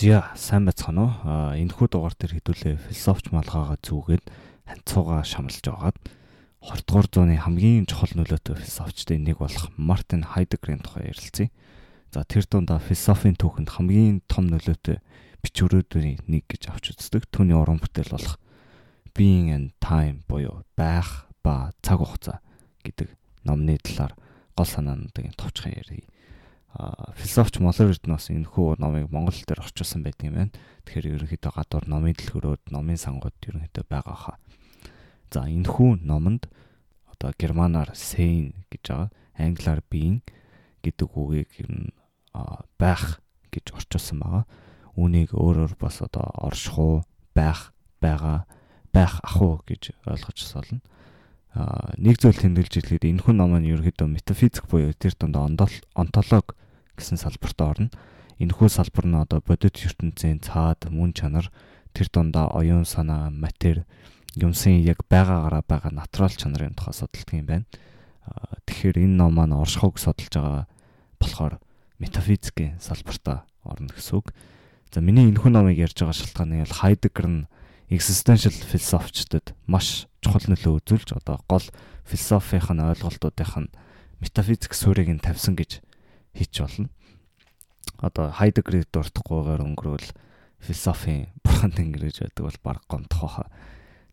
Зя сайн байцгаана уу? Энэхүү дугаар дээр хэдүүлээ философч малгайгаа зүгээд ханцууга шамлж байгаад 20 дугаар зууны хамгийн чухал нөлөөтэй философчдын нэг болох Мартин Хайдегерийн тухай ярилцъя. За тэр дундаа философийн түүхэнд хамгийн том нөлөөтэй бичвэрүүдийн нэг гэж авч үздэг. Түүний уран бүтээл болох Being and Time буюу байх ба цаг хугацаа гэдэг номны талаар гол санаануудыг товчхон ярив философч Молор Эрдэнэс энэ хүү номыг Монгол дээр орчуулсан байдаг юм байна. Тэгэхээр ерөнхийдөө гадуур номын дэлгүүрүүд, номын сангууд ерөнхийдөө байгаа хаа. За энэ хүү номонд одоо германаар sein гэж байгаа, англиар being гэдэг үгийг ер нь байх гэж орчуулсан байгаа. Үүнийг өөрөөр бас одоо оршихуу, байх, байгаа, байх ахуу гэж ойлгож солно. А нэг зүйл тэмдэглэж хэлэхэд энэ хүн ном нь ерөөхдөө метафизик буюу тэр дунд онтолог гэсэн салбарт орно. Энэхүү салбар нь одоо бодит ертөнцийн цаад мөн чанар тэр дундаа оюун санаа, матер, юмсын яг байгаагаараа байгаа натурал чанарын тухай судалдаг юм байна. Тэгэхээр энэ ном маань оршихуйг судалж байгаа болохоор метафизикийн салбартаа орно гэсэн үг. За миний энэхүү номыг ярьж байгаа шалтгаан нь бол Хайдеггер нь existential философчдод маш чухал нөлөө үзүүлж одоо гол философийн ойлголтуудын метафизик суурийг нь тавьсан гэж хийч болно. Одоо Хайдеггерийг дуртахгүйгээр өнгөрөөл философийн бурхан тэнгэр гэж байдаг бол баг гомдох баха.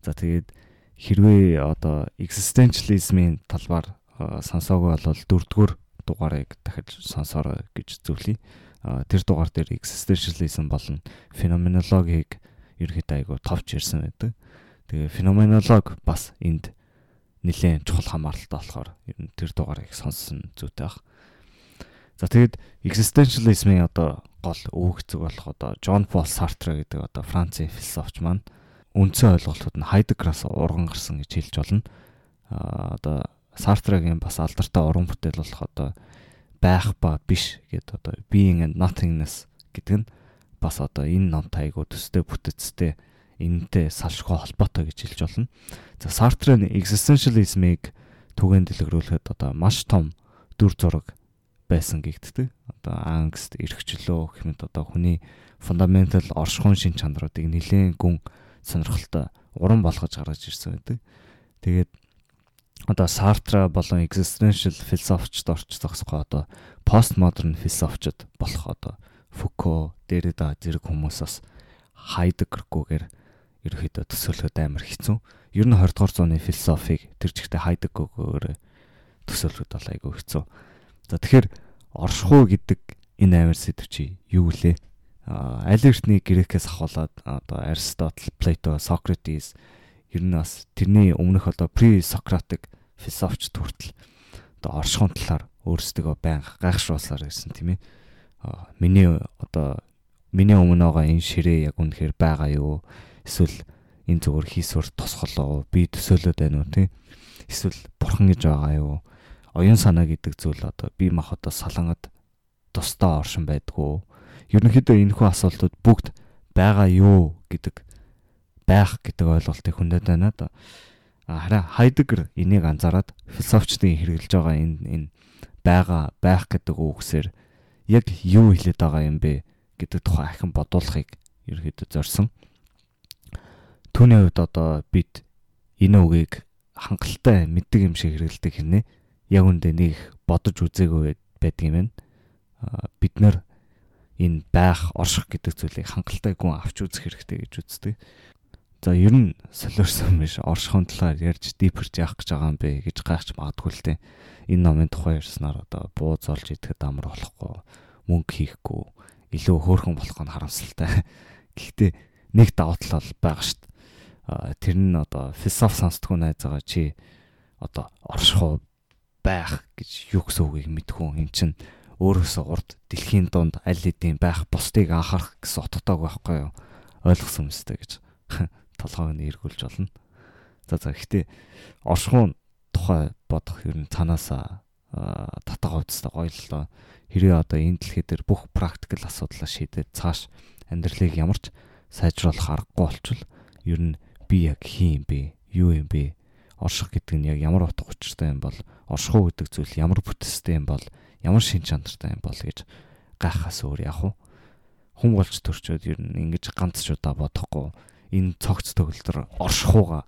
За тэгээд хэрвээ одоо existentialism-ийн талбаар сонсоогүй бол дөрөвдүгээр дугаарыг дахиж сонсоорой гэж зөвлөе. Тэр дугаар дээр existentialism болон феноменологийг ерөөхдөө айгу товч ирсэн байдаг. Тэгээ феноменолог бас энд нэлээд чухал хамааралтай болохоор ер нь тэр дугаарыг сонссон зүйтэй баг. За тэгээд existentialism-ийн одоо гол өвөгцөг болох одоо John Paul Sartre гэдэг одоо Францын философч маань үндсэн ойлголтууд нь Heidegger-аас урган гарсан гэж хэлж болно. А одоо Sartre-гийн бас алдартай уран бүтээл болох одоо байх ба биш гэдэг одоо being and nothingness гэдэг нь бас одоо энэ номтой айгуу төстэй бүтэцтэй энэтэй салшгүй холбоотой гэж хэлж болно. За Sartre-ийн existentialism-ыг түгээн дэлгэрүүлэхэд одоо маш том дүр зураг байсан гэгддэг. Одоо ангст, эрхчлөө гэх мэт одоо хүний фундаментал оршихуйн шин чанаруудыг нэлээд гүн сонирхолтой уран болгож гаргаж ирсэн байдаг. Тэгээд одоо Сартра болон existential философчд орчихсоосгоо одоо постмодерн философчд болох одоо Фуко, Деррида зэрэг хүмүүсээс Хайдеггергүйгээр ерөөхдөө төсөөлөхөд амар хэцүү. Ер нь 20 дугаар зууны философиг тэр чигтээ Хайдеггергүйгээр төсөөлөхөд бол айгүй хэцүү. За тэгэхээр оршихуй гэдэг энэ амар сэдв чи юу лээ? Эртний грекээс ахуулаад одоо Аристотл, Плато, Сократес ер нь бас тэрний өмнөх одоо pre-Socratic философч хүртэл одоо оршихуйн талаар өөрсдөө байнга гайхшруулсаар ирсэн тийм ээ. Миний одоо миний өмнө байгаа энэ ширээ яг үнэхээр байгаа юу? Эсвэл энэ зүгээр хийсвэр тосголоо би төсөөлөд байна уу тийм? Эсвэл бурхан гэж байгаа юу? Оюун санаа гэдэг зүйл одоо бие махбодоо салангад тусдаа оршин байдгүй. Ерөнхийдөө энэхүү асуултууд бүгд байгаа юу гэдэг байх гэдэг ойлголтыг хүндэт байна да. Харин Хайдеггер энийг анзаараад философчдын хэрэгжилж байгаа энэ энэ байгаа байх гэдэг үгсээр яг юу хэлээд байгаа юм бэ гэдэг тухай ахин бодуулахыг ерөөдөө зорьсон. Түүний хувьд одоо бид энэ үгийг хангалттай мэддэг юм шиг хэрэгэлдэг хэрнээ яг үндэ нэг бодож үзээгүй байдаг юм байна. Бид нэр энэ байх, орших гэдэг зүйлийг хангалттай гүн авч үзэх хэрэгтэй гэж үздэг. За ер нь солиорсон биш оршихын талаар ярьж дипэрч яах гэж байгаа юм бэ гэж гайхаж магадгүй л дээ. Энэ номын тухай ярьснаар одоо бууз олж идэхэд амар болохгүй, мөнгө хийхгүй, илүү хөөрхөн болох нь харамсалтай. Гэхдээ нэг давуу тал бол байгаа шүү дээ. Тэр нь одоо философи сонсдгоо найз байгаа чи одоо орших байх гэж юу гэсэн үгийг мэдхүү эн чин өөрөөсөө урд дэлхийн дунд аль хэдийн байх бусдыг анхаарах гэсэн утгатай байхгүй юу ойлгосон юмстай гэж толгойг нь эргүүлж болно. За за гэхдээ оршихуун тухай бодох ер нь цаанаасаа татгаа хувцастай гоё л доо. Хэрвээ одоо энэ дэлхий дээр бүх практикл асуудлаа шийдээд цааш амьдралыг ямарч сайжруулах аргагүй болчвол ер нь би яг хин юм бэ? Юу юм бэ? Орших гэдэг нь яг ямар утга учиртай юм бол оршихуу гэдэг зүйл ямар бүтэцтэй юм бол ямар шин чанартай юм бол гэж гайхаас өөр яах вэ? хүм болж төрчөөд ер нь ингэж ганц ч удаа бодохгүй энэ цогц төгөлдөр оршихууга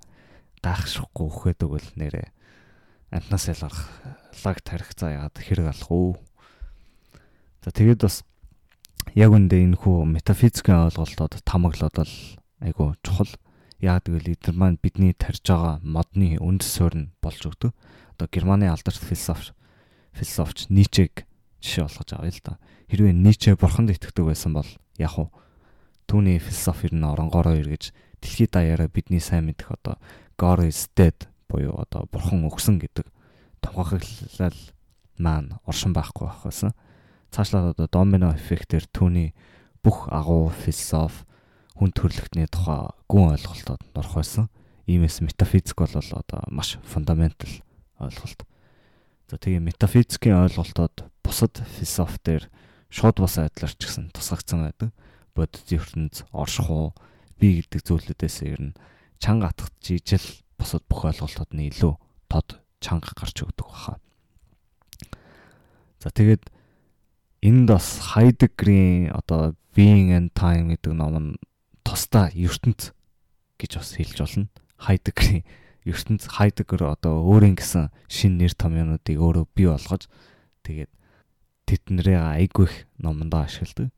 гайхшихгүй өгөхөд өгөл нэрээ амтнаас ялгарх лаг тарих за яагаад хэрэг алах уу. За тэгээд бас яг үндэ энэ хүү метафизикийн ойлголтод тамаглаад бол айгу чухал. Яг тэгвэл эдгээр маань бидний тарьж байгаа модны үндэс суурь нь болж өгдөг. Одоо Германы алдарт философч философч Ницшег жишээ болгож авъя л да. Хэрвээ Ницше бурханд итгэдэг байсан бол яг уу түүний философи нь оронгороо эргэж дэлхийд даяараа бидний сайн мэдэх одоо God is dead буюу одоо бурхан өгсөн гэдэг тунхаглал маань оршин байхгүй байх байсан. Цаашлаад одоо домино эффектээр түүний бүх агуу философи хүн төрлөختний тухай гүн ойлголтод орох байсан. Иймээс метафизик бол одоо маш фундаментал ойлголт. За тэгээ метафизикийн ойлголтод бусад философи дээр шууд бас айдлаар ч гэсэн тусгагдсан байдаг. Бодит ертөнц, оршихуу, би гэдэг зүйлүүдээс ер нь чанга атгах жижил бусад бүх ойлголтууд нь илүү тод чанга гарч өгдөг баха. За тэгээд энд бас Heidegger-ийн одоо Being and Time гэдэг ном нь тусдаа ертөнц гэж бас хэлж болно. Heidegger-ийн ертөнц Heidegger одоо өөрийн гэсэн шин нэр томьёонуудыг өөрөө бий болгож тэгээд тэднэрээ айгүй их номондоо ашигладаг.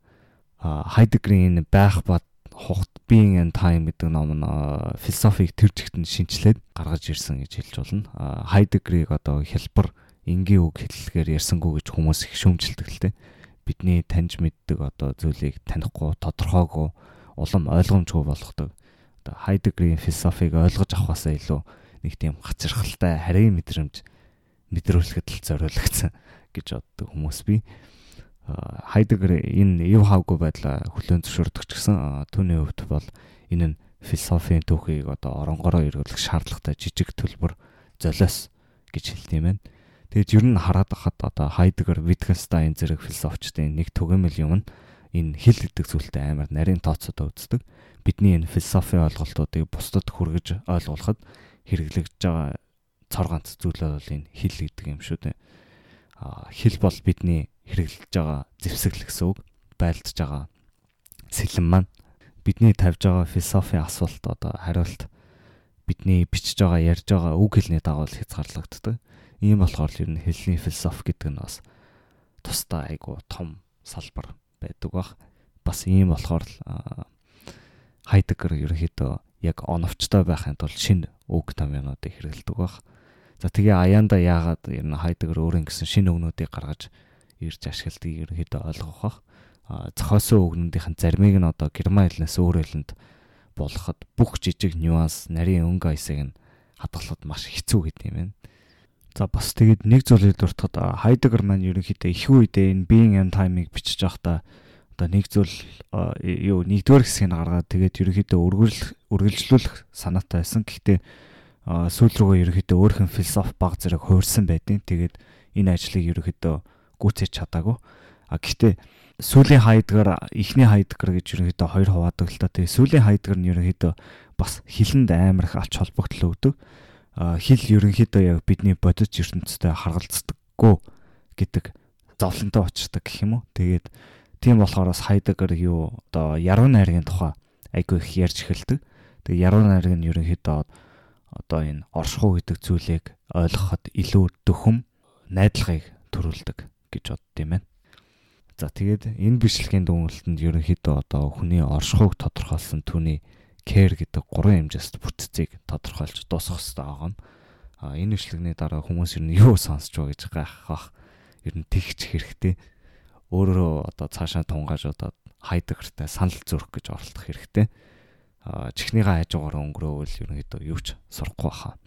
А Хайдегрийн байх бат хугт being and time гэдэг ном нь философиг тэр чигт нь шинчлээд гаргаж ирсэн гэж хэлж болно. Хайдегрийг одоо хялбар энгийн үг хэллэгээр ярьсангүй гэж хүмүүс их шүүмжилдэг л дээ. Бидний таньж мэддэг одоо зүйлийг танихгүй, тодорхойгүй, улам ойлгомжгүй болгодог. Одоо Хайдегрийн философиг ойлгож авахаасаа илүү нэг тийм гацрахалтай харийн мэдрэмж мэдрүүлэхэд л зориулагдсан гэж боддог хүмүүс би. Хайдегер энэ юу хавгүй байдлаа хүлээн зөвшөөрдөг ч гэсэн түүний хувьд бол энэ нь философийн түүхийг одоо оронгороо эргүүлэх шаардлагатай жижиг төлбөр золиос гэж хэлдэм байх. Тэгээд ер нь хараад хахад одоо Хайдегер, Wittgenstein зэрэг философчдын нэг түгээмэл юм нь энэ хэл гэдэг зүйлтэй амар нарийн тооцоод үздэг. Бидний энэ философийн ойлголтуудыг бусдад хүргэж ойлгуулахад хэрэглэгдэж байгаа цор ганц зүйлээ бол энэ хэл гэдэг юм шүү дээ хэл бол бидний хэрэглэж байгаа зэвсэгэл гэсэн үг байлдж байгаа сэлэн маань бидний тавьж байгаа философийн асуулт одоо хариулт бидний бичиж байгаа ярьж байгаа үг хэлний дагуу хязгаарлагддаг. Ийм болохоор ер нь хэлний философи гэдэг нь бас тусдаа айгу том салбар байдаг бах. Бас ийм болохоор л Хайдегер ерөнхийдөө яг оновчтой байхын тулд шинэ үг томьёонуудыг хэрэгэлдэг бах. За тэгээ аяанда яагаад ер нь хайдаг өөр ингэсэн шинэ өгнүүдийг гаргаж ирж ашигладгийг ерөнхийдөө ойлгох бах. Зохиосон өгнүүдийн зармыг нь одоо герман хэлнээс өөр хэлэнд болгоход бүх жижиг нюанс, нарийн өнгө аясыг нь хадгалахад маш хэцүү гэдэг юм байна. За бас тэгээд нэг зүйлийг дуртахад Хайдегер маань ерөнхийдөө их үедээ энэ being and time-ыг бичиж байхдаа одоо нэг зүйл юу нэгдүгээр хэсгийг гаргаад тэгээд ерөнхийдөө үргэлж үргэлжлүүлэх санаатай байсан. Гэхдээ сүүл рүүгээ ерөөхдөө өөрхөн философи баг зэрэг хуурсан байдیں۔ Тэгээд энэ ажлыг ерөөхдөө гүйцээж чадаагүй. А гэхдээ сүүлийн хайдгаар эхний хайдгаар гэж ерөөхдөө хоёр хуваадаг л та. Тэгээ сүүлийн хайдгаар нь ерөөхдөө бас хилэнд амар их алч холбогдол өгдөг. А хил ерөнхийдөө яг бидний бодит ертөнцтэй харгалцдаггүй гэдэг зовлонтой очирдаг гэх юм уу. Тэгээд тийм болохоор бас хайдгаар юу одоо яруу найргийн тухай айгүй их ярьж эхэлдэг. Тэгээ яруу найраг нь ерөнхийдөө одоо энэ оршихуу гэдэг зүйлийг ойлгоход илүү дөхөм найдлагыг төрүүлдэг гэж бодд юм байна. За тэгээд энэ бичлэгийн дүгнэлтэнд ерөнхийдөө одоо хүний оршихуйг тодорхойлсон түүний care гэдэг гурван хэмжээст бүтцийг тодорхойлж дуусгах хэрэгтэй байгаа юм. А энэ бичлэгний дараа хүмүүс ер нь юу сонсч байгаа гэж гайхах ер нь тэгч хэрэгтэй. Өөрөө одоо цаашаа тунгаажуудаад хайдагтай санал зүрх гэж оролдох хэрэгтэй чихнийхээ хажуугаар өнгөрөөвөл ерөнхийдөө юу ч сурахгүй баха.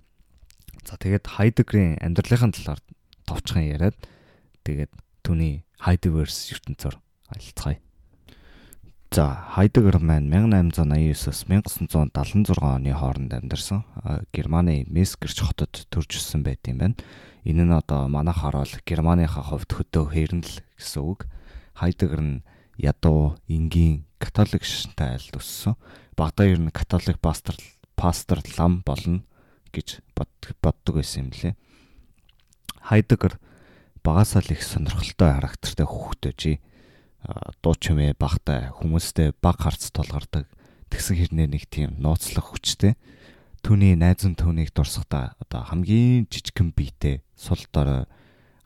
За тэгээд Хайдегрийн амьдралын талаар товчхон яриад тэгээд түүний Хайдеверс ертөнцөөр алилцгаая. За маань 1889-с 1976 оны хооронд амьдарсан. Германы Мескерч хотод төрж өссөн байт юм байна. Энэ нь одоо манайхаар бол Германыхаа хувьд хөдөө хэрнэл гэсэн үг. Хайдегер нь ядуу, энгийн, католик шашинтай айлд өссөн багада ер нь католик пастор пастор лам болно гэж боддог байсан юм лээ. Хайдегер багасаа л их сонирхолтой характертай хүүхдөөжий. Дуу чимээ багтай хүмүүстэй баг харц толгардаг тэгсэн хэрнээ нэг тийм нууцлах хүчтэй түүний найзан түүнийг дурсахдаа одоо хамгийн жижигхэн биетэй сул дорой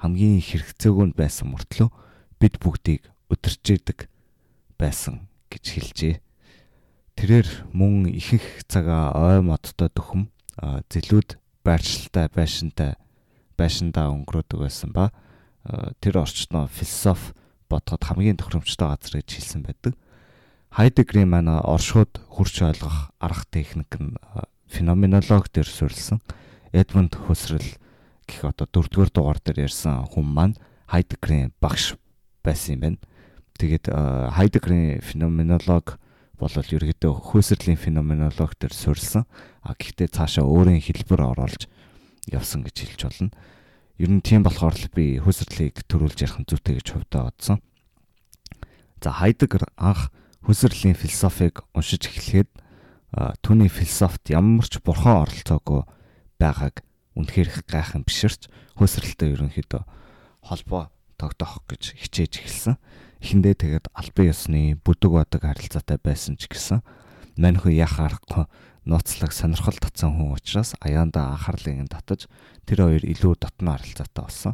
хамгийн хэрэгцээгүүнд байсан мөртлөө бид бүгдийг өдөрчээдэг байсан гэж хэлжээ. Тэрээр мөн ихэнх цагаа ой модтой дөхөм зэлүүд байршилтай байшинтай байшиндаа өнгөрөөдөг байсан ба тэр орчноо философи бодоход хамгийн тохиромжтой газар гэж хэлсэн байдаг. Хайдегрийн маань оршууд хурч ойлгох арга техник нь феноменологи дээр суурилсан. Эдмонд Хусрал гэх одоо дөрөвдүгээр дугаар дээр ярьсан хүн маань Хайдегрийн багш байсан юм байна. Тэгээд Хайдегрийн феноменологи бол ерөөдөө хөөсөрлийн феноменологи төр суурилсан. А гэхдээ цаашаа өөрийн хэлбэр оруулж явсан гэж хэлж болно. Ер нь тийм болохоор л би хөөсөрлийг төрүүлж ярих нь зүйтэй гэж хувьдаа бодсон. За Хайдегер анх хөөсөрлийн философиг уншиж эхлэхэд түүний философт ямар ч бурхан оролцоогүй байгааг үнэхээр их гайхам биширч хөөсрэлтэй ерөнхийдөө холбоо тогтоох гэж хичээж эхэлсэн. Эхэндээ тэгээд албан ёсны бүдэг бодог харилцаатай байсан ч гэсэн маньхүү яах аргагүй нууцлаг сонирхол татсан хүн учраас аяанда анхаарлыг нь татаж тэр хоёр илүү дотно харилцаатай болсон.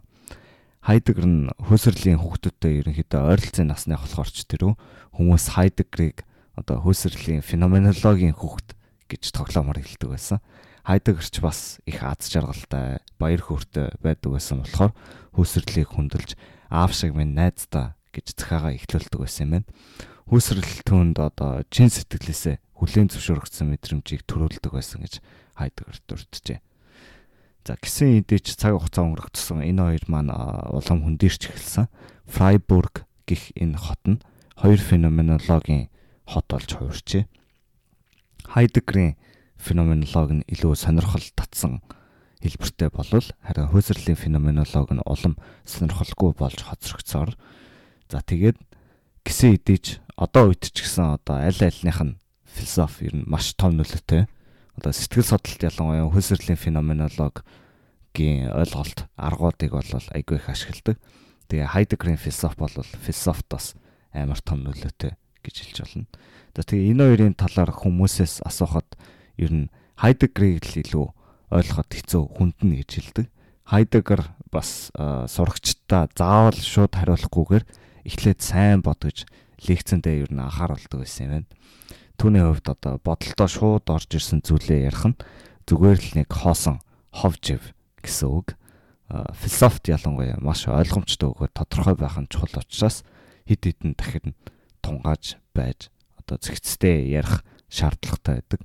Хайдегер нь хөөсрлийн хүүхдүүдтэй ерөнхийдөө ойролцоогын насны болохоор ч тэрүү хүмүүс Хайдегерийг одоо хөөсрлийн феноменологийн хүүхд гэж тоглоомор хэлдэг байсан. Хайдегерч бас их аз жаргалтай, баяр хөөртэй байдаг байсан болохоор хөөсрлийг хүндэлж аав шиг минь найздаа гэж захаагаа ихлүүлдэг байсан юм байна. Хөөсрөл түнд одоо чин сэтгэлээсээ хүлээн зөвшөөрөгдсөн мэдрэмжийг төрүүлдэг байсан гэж Хайдегер дурджээ. За гисэн эдэж цаг хугацаа өнгөрөх энэ хоёр маань улам хөндөрч эхэлсэн. Фрайбург гих энэ хот нь хоёр феноменологийн хот болж хувирчээ. Хайдегерийн феноменологи нь илүү сонирхол татсан хэлбэртэй болвол харин хөөсрлийн феноменологи нь улам сонирхолгүй болж хоцрогцоор за тэгээд гисэн идэж одоо үед ч гэсэн одоо аль альных нь философи ер нь маш том нөлөөтэй одоо сэтгэл судлалт ялангуяа хөөсрлийн феноменологийн ойлголт аргуудыг бол айгүй их ашигладаг. Тэгээ Хайдегерийн философи бол философтоос амар том нөлөөтэй гэж хэлж болно. Тэгээ энэ хоёрын талаар хүмүүсээс асуухад ер нь Хайдегерийг л илүү ойлгоход хэцүү хүндэн гэж хэлдэг. Хайдегер бас сурагчдаа заавал шууд хариулахгүйгээр эхлээд сайн бодгож лекцэндээ ер нь анхааруулдаг байсан юм байна. Түүний хувьд одоо бодолдоо шууд орж ирсэн зүйлээ ярих нь зүгээр л нэг хоосон ховжив гэсэн үг. Философт ялангуяа маш ойлгомжтой өгөө тодорхой байх нь чухал учраас хид хідэн дахин тунгааж байж одоо зэгцтэй ярих шаардлагатай байдаг.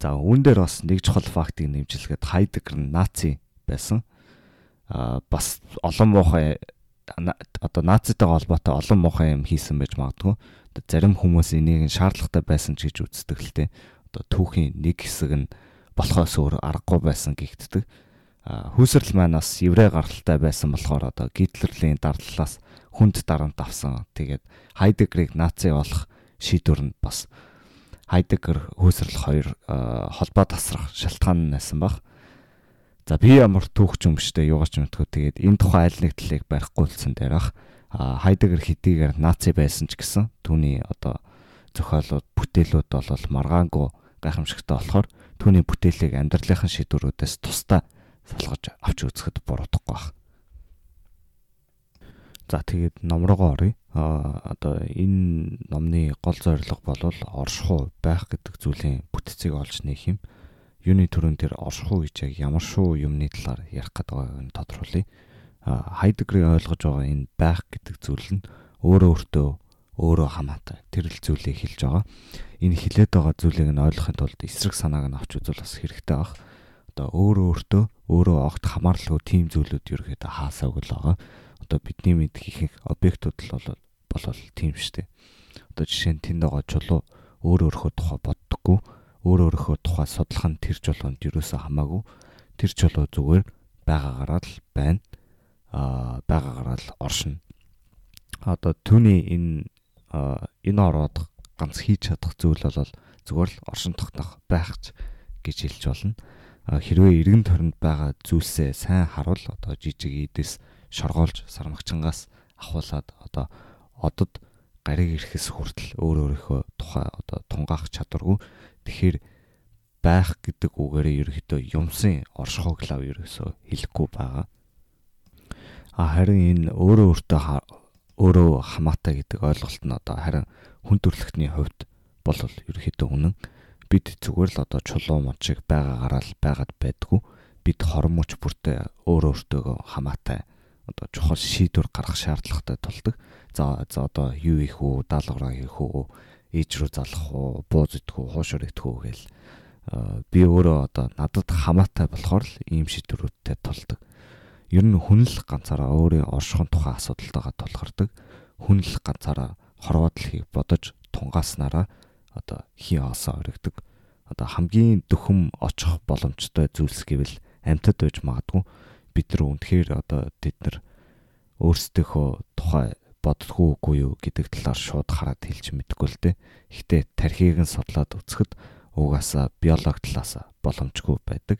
За үүн дээр бас нэг чухал фактыг нэмжлэхэд Хайдегер нь наци байсан. Аа бас олон муухай одоо нацитайгаа холбоотой олон муухай юм хийсэн байж магадгүй. Одоо зарим хүмүүс энийг шаардлагатай байсан ч гэж үздэг л те. Одоо түүхийн нэг хэсэг нь болохоос өөр аргагүй байсан хүйсрэл маань бас еврей гаралтай байсан болохоор одоо Гитлерлийн дардлалаас хүнд дарамт авсан. Тэгээд Хайдегерийг наци болох шийдвэр нь бас Хайдегер хөөсрөл хоёр холбоо тасрах шалтгаан байсан баг. За би ямар түүхч юмштэй юугаач мэдгүй тэгээд энэ тухай аль нэг талыг барихгүйсэн дээрах Хайдегер хэдийгээр наци байсан ч гэсэн түүний одоо зохиолууд бүтээлүүд бол маргаангүй гайхамшигтай болохоор түүний бүтээлийг амьдралынхаа шийдвэрүүдээс тусдаа салгаж авч үзэхэд буруудахгүй байна. За тэгээд ном руугаа оръё. А одоо энэ номны гол зорилго бол оршихуй байх гэдэг зүйлийн бүтцийг олж нээх юм. Юуны төрөн тэр оршихуй гэж яг ямар шоу юмны талаар ярих гэдэг байгааг нь тодорхойлъё. А Хайдегрийн ойлгож байгаа энэ байх гэдэг зүйл нь өөрөө өөртөө өөрөө хамаатай тэр л зүйлийг хэлж байгаа. Энэ хилээд байгаа зүйлийг нь ойлгохын тулд эсрэг санааг нь авч үзвэл бас хэрэгтэй баг. Одоо өөрөө өөртөө өөрөө огт хамаарлаггүй тийм зүйлүүд ерөөхдөө хаасаагүй л байгаа одоо бидний мэдх ихэнх объектууд л бол болол тийм штэ. Одоо жишээ нь тэнд байгаа чулуу өөр өөрхөө тухай боддоггүй, өөр өөрхөө тухай судлах нь тэр чулуунд юусоо хамаагүй. Тэр чулуу зүгээр байгаагаараа л байна. Аа байгаагаараа л оршино. Одоо түүний энэ энэ ороод ганц хийж чадах зүйл бол зүгээр л оршин тогтнох байхч гэж хэлж болно. Хэрвээ эргэн тойронд байгаа зүйлсээ сайн харуул одоо жижиг ийдэс шоргоолж сармагчангаас ахуулаад одоо одод гариг ирэхээс хүртэл өөр өөрийнхөө тухай одоо тунгаах чадваргүй. Тэгэхээр байх гэдэг үгээрээ ерөөхдөө юмсын оршихоглав ерөөсөө хэлэхгүй байгаа. А харин энэ өөрөө өөртөө өөрөө хамаатай гэдэг ойлголт нь одоо харин хүн төрөлхтний хувьд бол ерөөхдөө үнэн бид зүгээр л одоо чулуу мочиг байгаагаараа л байгаад байдгүй бид хормоч бүртээ өөр өөртөө хамаатай одоо чухал шийдвэр гаргах шаардлагатай тулдаг. За за одоо юу их үү, даалгавраа хийх үү, ээж рүү залах уу, бууз идэх үү, хуушаар идэх үү гээл би өөрөө одоо надад хамаатай болохоор л ийм шийдвэрүүдтэй тулдаг. Ер нь хүн л ганцаараа өөрийн оршихуун тухай асуудалтайгаа тулгардаг. Хүн л ганцаараа хорвоодлохыг бодож тунгааснараа одоо хий оосоо өргөдөг. Одоо хамгийн дөхөм очих боломжтой зүйлс гэвэл амьтад байж магадгүй бид нар үнэхээр одоо тэд нар өөрсдийнхөө тухай боддгоо үгүй юу гэдэг талаар шууд хараад хэлж мэдэхгүй л дээ. Гэхдээ тархийг нь судлаад үзэхэд угаасаа биологи талаас боломжгүй байдаг.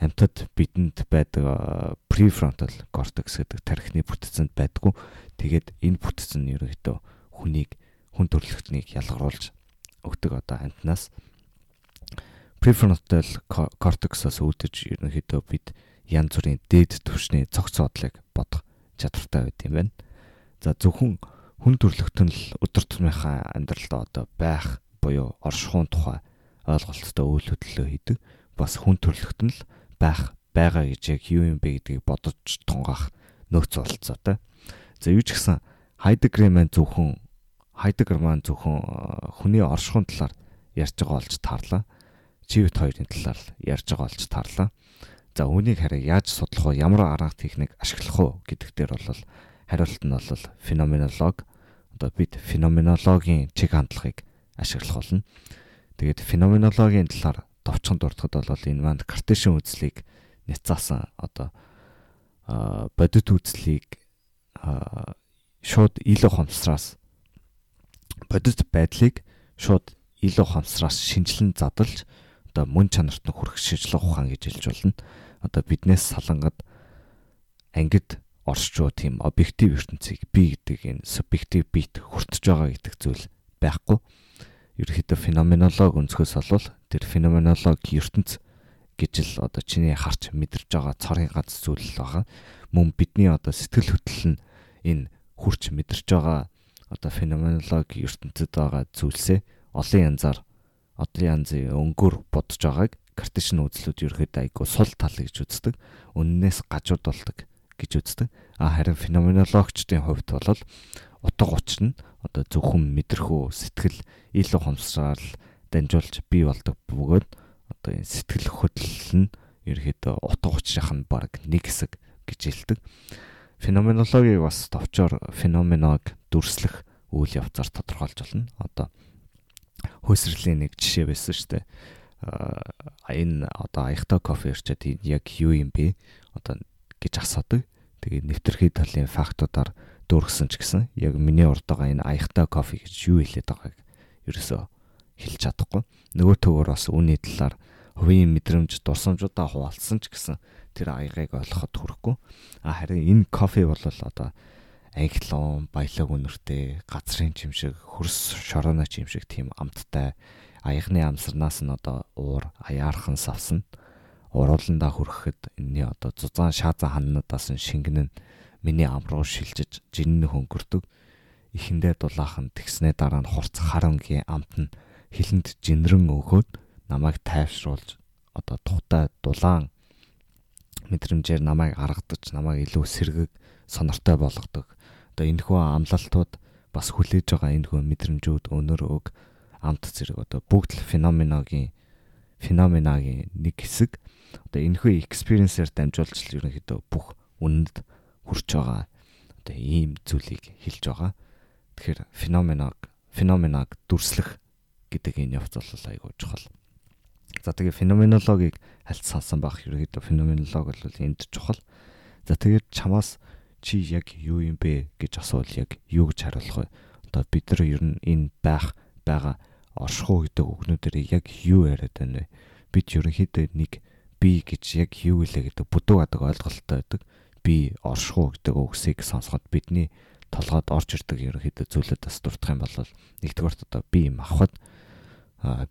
Амьтад бидэнд байдаг prefrontal cortex гэдэг тархины бүтцэнд байдгүй. Тэгээд энэ бүтц нь ерөөхдөө хүнийг хүн төрөлхтнийг ялгаруулж өгдөг одоо амтнаас prefrontal cortex-аас үүдэж ерөнхийдөө бид янз бүрийн дээд түвшний цогцоодлыг бодох чадвартай байт юм байна. За зөвхөн хүн төрлөختөн л өдөр тутмынхаа амьдралдаа одоо байх буюу оршихуун тухай ойлголттой үйл хөдлөлөө хийдэг. Бас хүн төрлөختөн л байх байгаа гэж яг юу юм бэ гэдгийг бодож тунгаах нөхц болцоотой. За юу ч гэсэн Хайдегрэмэн зөвхөн Хайдегрэмэн зөвхөн э, хүний оршихуун талаар ярьж байгаа олж тарлаа. Чивт хоёрын талаар ярьж байгаа олж тарлаа. За үүнийг хараа яаж судлах вэ? Ямар арга техник ашиглах вэ гэдэг дээр бол хариулт нь бол феноменолог. Одоо бид феноменологийн чиг хандлагыг ашиглах болно. Тэгээд феноменологийн талаар товчхон дуртахад бол энэ манд картешин үзлийг няцаасан одоо бодит үзлийг шууд илүү хомсраас бодит байдлыг шууд илүү хомсраас шинжилэн задлж одоо мөн чанарт нь хүрэх шинжилгээ ухаан гэж хэлж болно одоо биднээс салангад ангид оршчуу тийм объектив ертөнцийг би гэдэг энэ субъектив бит хүртэж байгаа гэдэг зүйл байхгүй. Ерөнхийдөө феноменолог өнцгөөс олвол тэр феноменолог ертөнц гэж л одоо чиний харч мэдэрж байгаа цорын гац зүйл байгаа. Мөн бидний одоо сэтгэл хөдлөл нь энэ хурч мэдэрж байгаа одоо феноменолог ертөнцид байгаа зүйлсээ олон янзаар одоо янзын өнгөөр бодож байгааг картишн үзлүүд ерөөхдөө айгүй сул тал гэж үздэг. Үннээс гажууд болдог гэж үздэг. А харин феноменологчдын хувьд бол утга учир нь одоо зөвхөн мэдрэхүү сэтгэл илүү хомсрал дамжуулж бий болдог бөгөөд одоо энэ сэтгэл хөдлөл нь ерөөхдөө утга учирынх нь баг нэг хэсэг гэж хэлдэг. Феноменологийг бас товчоор феноменог дүрслэх үйл явцаар тодорхойлж болно. Одоо хөөсрөлийн нэг жишээ байсан шүү дээ энэ одоо аягтай кофе ирчээд яг юу юм бэ? Одоо гэж асуудаг. Тэгээд нэвтрхий талын фактуудаар дүүргсэн ч гэсэн яг миний урд байгаа энэ аягтай кофе гэж юу хэлээд байгааг ерөөсөө хэлж чадахгүй. Нөгөө төвөр бас үүний талаар хувийн мэдрэмж дурсамжуудаа хуваалцсан ч гэсэн тэр аягыг ойлгоход хүрэхгүй. А харин энэ кофе бол одоо аяглон, баялаг үнэртэй, газрын чимшиг, хөрс шорооны чимшиг тийм амттай аягны амсарнаас нь одоо уур аяархан савсна. Урууландаа хүрэхэд энэний одоо зузаан шаазан ханнуудаас нь шингэн нь миний ам руу шилжиж жиннэ хөнгөрдөг. Ихэндээ дулаахан тэгснээ дараа нь хурц харангийн амт нь хилэнд жинрэн өгөөд намайг тайвшруулж одоо тухтай дулаан мэдрэмжээр намайг аргадаж намайг илүү сэргэг сонортой болгодог. Одоо энэхүү амлалтууд бас хүлээж байгаа энэхүү мэдрэмжүүд өнөр өг амт зэрэг одоо бүгд л феноменогийн феноменагийн нэг хэсэг одоо энэхүү экспириенсээр дамжуулж л ерөнхийдөө бүх үнэнд хүрч байгаа одоо ийм зүйлийг хэлж байгаа. Тэгэхээр феноменог феноменог дүрслэх гэдэг энэ явц бол айгүй чухал. За тэгээ феноменологийг хальт салсан байх ерөнхийдөө феноменолог бол энд чухал. За тэгээд чамаас чи яг юу юм бэ гэж асуувал яг юу гэж хариулах вэ? Одоо бид нар ер нь энэ байх байгаа оршихуу гэдэг үгнүүдээр яг юу яриад байна вэ? Бид ерөнхийдөө нэг би гэж яг илээ гэдэг бүдүүг адаг ойлголттой байдаг. Би оршихуу гэдэг үгсийг сонсоход бидний толгойд орж ирдэг ерөнхийдөө зүйлүүдээс дурдах юм бол нэгдүгээрт одоо би юм авахд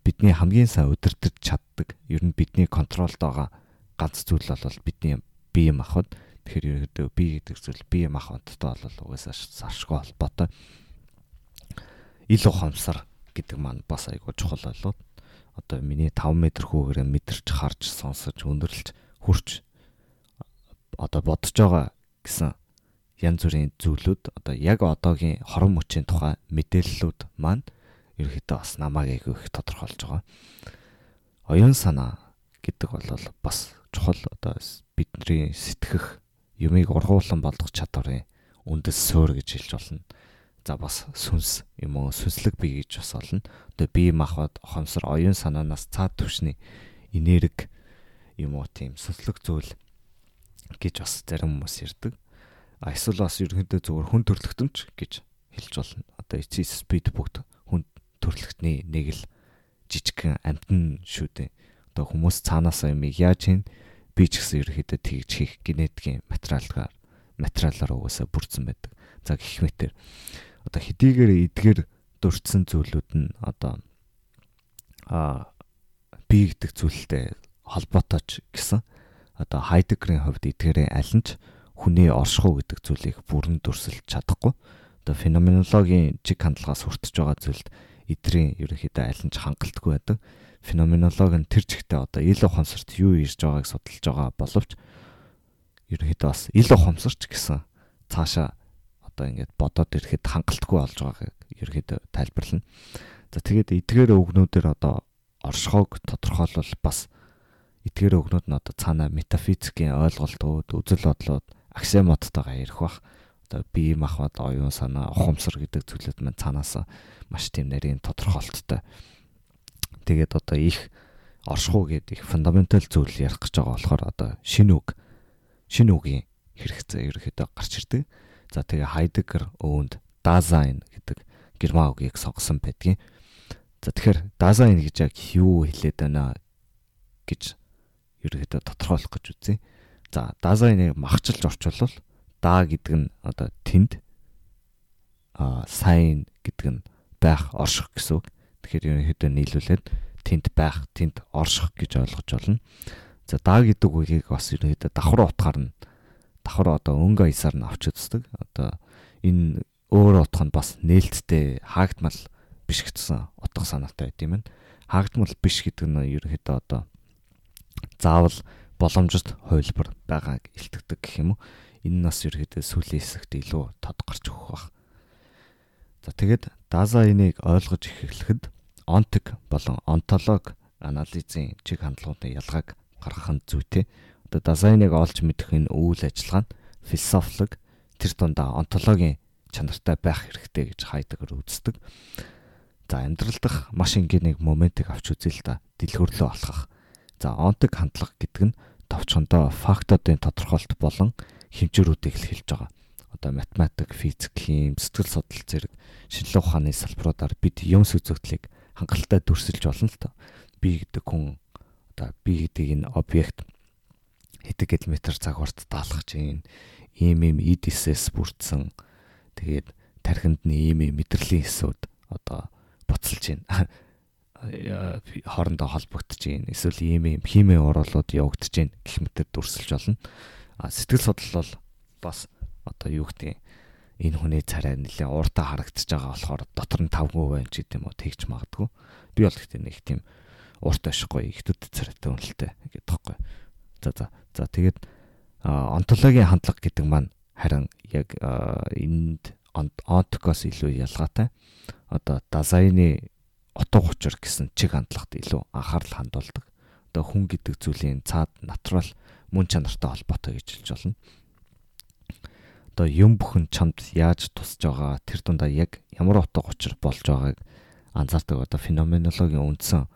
бидний хамгийн сайн удирдах чаддаг ер нь бидний контролд байгаа ганц зүйл бол бидний бие юм авахд тэгэхээр ерөөдөө бие гэдэг зүйл бие юм авахтай бол угаасаа саршгүй холбоотой. Ил ухамсар гэдэг маань бас айгүй чухал болоод одоо миний 5 м хүүгээрээ мэдэрч харж сонсож өндөрлж хурч одоо бодож байгаа гэсэн янз бүрийн зүйлүүд одоо яг одоогийн хорон мөчийн тухай мэдээллүүд маань ерөөхдөө бас намайг их тодорхойлж байгаа. Оюун санаа гэдэг бол бас чухал одоо бидний сэтгэх юмыг ургуулсан болгох чадварын үндэс суурь гэж хэлж болно за бас сүнс юм уу сүнслэг бий гэж бас олно. Тэгээ бие махбод хомсор оюун санаанаас цаад түвшний энерги юм уу тийм сүнслэг зүйл гэж бас зарим хүмүүс ярьдаг. А эсвэл бас ерөнхийдөө зөвхөн хүн төрлөختөнч гэж хэлж болно. Одоо эцэс спид бүгд хүн төрлөختний нэг л жижигхэн амтан шүү дээ. Одоо хүмүүс цаанаас юм яаж хийн би ч гэсэн ерөнхийдөө тэгж хийх генетикийн материалгаар материалаар угаасаа бүрдсэн байдаг. За гэх мэтэр одоо хэдийгээр эдгээр дурдсан зүйлүүд нь одоо а би гэдэг зүйлтэй холбоотойч гэсэн одоо хайдегрийн хувьд эдгээрээ аль нь ч хүний оршихуй гэдэг зүйлийг бүрэн дүрсэлж чадахгүй. Одоо феноменологийн чиг хандлагаас хүртэж байгаа зүйлд эдрийн ерөнхийдөө аль нь ч хангалтгүй байдаг. Феноменологи нь тэр чигтээ одоо ил ухамсарт юу ирж байгааг судалж байгаа боловч ерөнхийдөө бас ил ухамсарч гэсэн цаашаа одоо ингээд бодоод ирэхэд хангалтгүй болж байгааг ерөнхийдөө тайлбарлана. За тэгээд эдгээр өгнүүдээр одоо оршихойг тодорхойлол бас эдгээр өгнүүд нь одоо цаана метафизикийн ойлголтууд, үзэл бодлууд аксиомодтойгоо ярих бах. Одоо бие махбод оюун санаа, ухамсар гэдэг зүйлүүд маань цаанаас маш тийм нарийн тодорхойлттой. Тэгээд одоо их оршихуу гэдэг их фундаментал зүйл ярих гэж байгаа болохоор одоо шинэ үг шинэ үгийн хэрэгцээ ерөөхдөө гарч ирдэг. За тэгээ Heidegger өвөнд Dasein гэдэг герман үгийг сонгосон байдгийн. За тэгэхээр Dasein гэж яг юу хэлээд байна гэж ерөөхдөө тодорхойлох гэж үзье. За Dasein-ыг махчилж орчуулвал да гэдэг нь одоо тэнд а сайн гэдэг нь байх орших гэсэн үг. Тэгэхээр ерөнхийдөө нийлүүлээд тэнд байх, тэнд орших гэж ойлгож болно. За да гэдэг үгийг бас ерөнхийдөө давхар утгаар нь давхар одоо өнгө аясаар нь авч үздэг. Одоо энэ өөр утга нь бас нээлттэй хаагдмал биш гэсэн утга санаатай байт юм. Хаагдмал биш гэдэг нь ерөнхийдөө одоо заавал боломжит хувилбар байгааг илтгэдэг гэх юм уу. Энэ нас ерөөдөө сүүлийн хэсэгт илүү тод гарч өгөх бах. За тэгээд Дазайныг ойлгож эхлэхэд онтик болон онтолог анализын чиг хандлагуудын ялгааг гаргах нь зүйтэй. Одоо Дазайныг олж мэдэх энэ үйл ажиллагаа нь философик тэр дундаа онтологийн чанартай байх хэрэгтэй гэж хайдаг үздэг. За амьдрал дах маш энгийн нэг моментыг авч үзье л да. Дэлгөрлөө алхах За онтог хандлага гэдэг нь товчхондоо фактуудын тодорхойлт болон хэмжээрүүдийг хэлж байгаа. Одоо математик, физик, хим, сэтгэл судлал зэрэг шинжилгээ ухааны салбаруудаар бид юм сүзэгдлийг хангалттай дүрсэлж болно л тоо. Би гэдэг хүн одоо би гэдэг энэ объект хэдэн километр цаг урт даалгах чинь ийм ийм эдисээс бүрдсэн тэгээд тархинд нь ийм ийм мэдрэлийн хэсүүд одоо буцалж байна. хоорондоо холбогдож гин эсвэл ийм ийм химийн уруулууд явагдаж гин гэх мэтэр дүрсэлж болно. А сэтгэл судлал бол бас одоо юу гэдэг энэ хүний царай нэлээ ууртаа харагдаж байгаа болохоор дотор нь 5% байна ч гэдэм үү тэгж магадгүй. Би бол гэхдээ нэг тийм ууртаа шихгүй ихтэд царайтай үнэлтэй гэдэг тоххой. За за. За тэгээд онтологийн хандлага гэдэг маань харин яг энд онтокоос илүү ялгаатай. Одоо дизайны утга учир гэсэн чиг хандлагад илүү анхаарал хандуулдаг. Одоо хүн гэдэг зүйлийн цаад натурал мөн чанартай холбоотой гэж хэлж болно. Одоо юм бүхэн чамд яаж тусж байгаа тэр дундаа яг ямар утга учир болж байгааг анзаардаг. Одоо феноменологийн үндсэн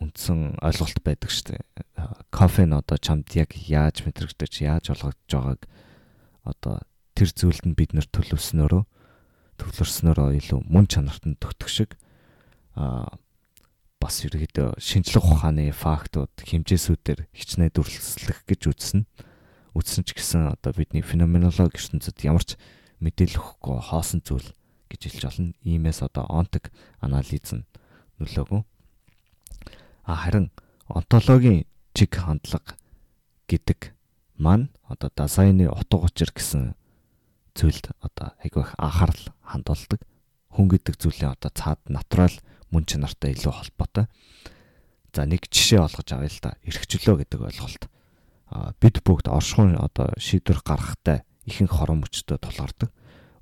үндсэн ойлголт байдаг шүү дээ. Кофе нь одоо чамд яг яаж мэдрэгдэж, яаж олгогдож байгааг одоо тэр зүйлд нь бид нэр төлөвснөөрөө төвлөрснөөрөө илүү мөн чанарт нь төгтөх шиг а бас ерөөдөө шинжлэх ухааны фактууд хэмжээсүүдээр хичнээн дүрслэх гэж үзсэн. үтсэн ч гэсэн одоо бидний феноменологи ертөнцид ямар ч мэдээлэл өгөхгүй хоосон зүйл гэж хэлж болно. Иймээс одоо онтог анализ нь нөлөөгөө. Харин онтологийн чиг хандлага гэдэг маань одоо дизайны утга учир гэсэн зүйлд одоо айгүй их анхаарал хандуулдаг. Хүн гэдэг зүйлийн одоо цаад натурал мөн чанартай илүү холбоотой. За нэг жишээ олгож авъя л да. Эрхчлөө гэдэг ойлголт. А бид бүгд оршихуун одоо шийдвэр гаргахтай ихэнх хорон мөчтөд тулгардаг.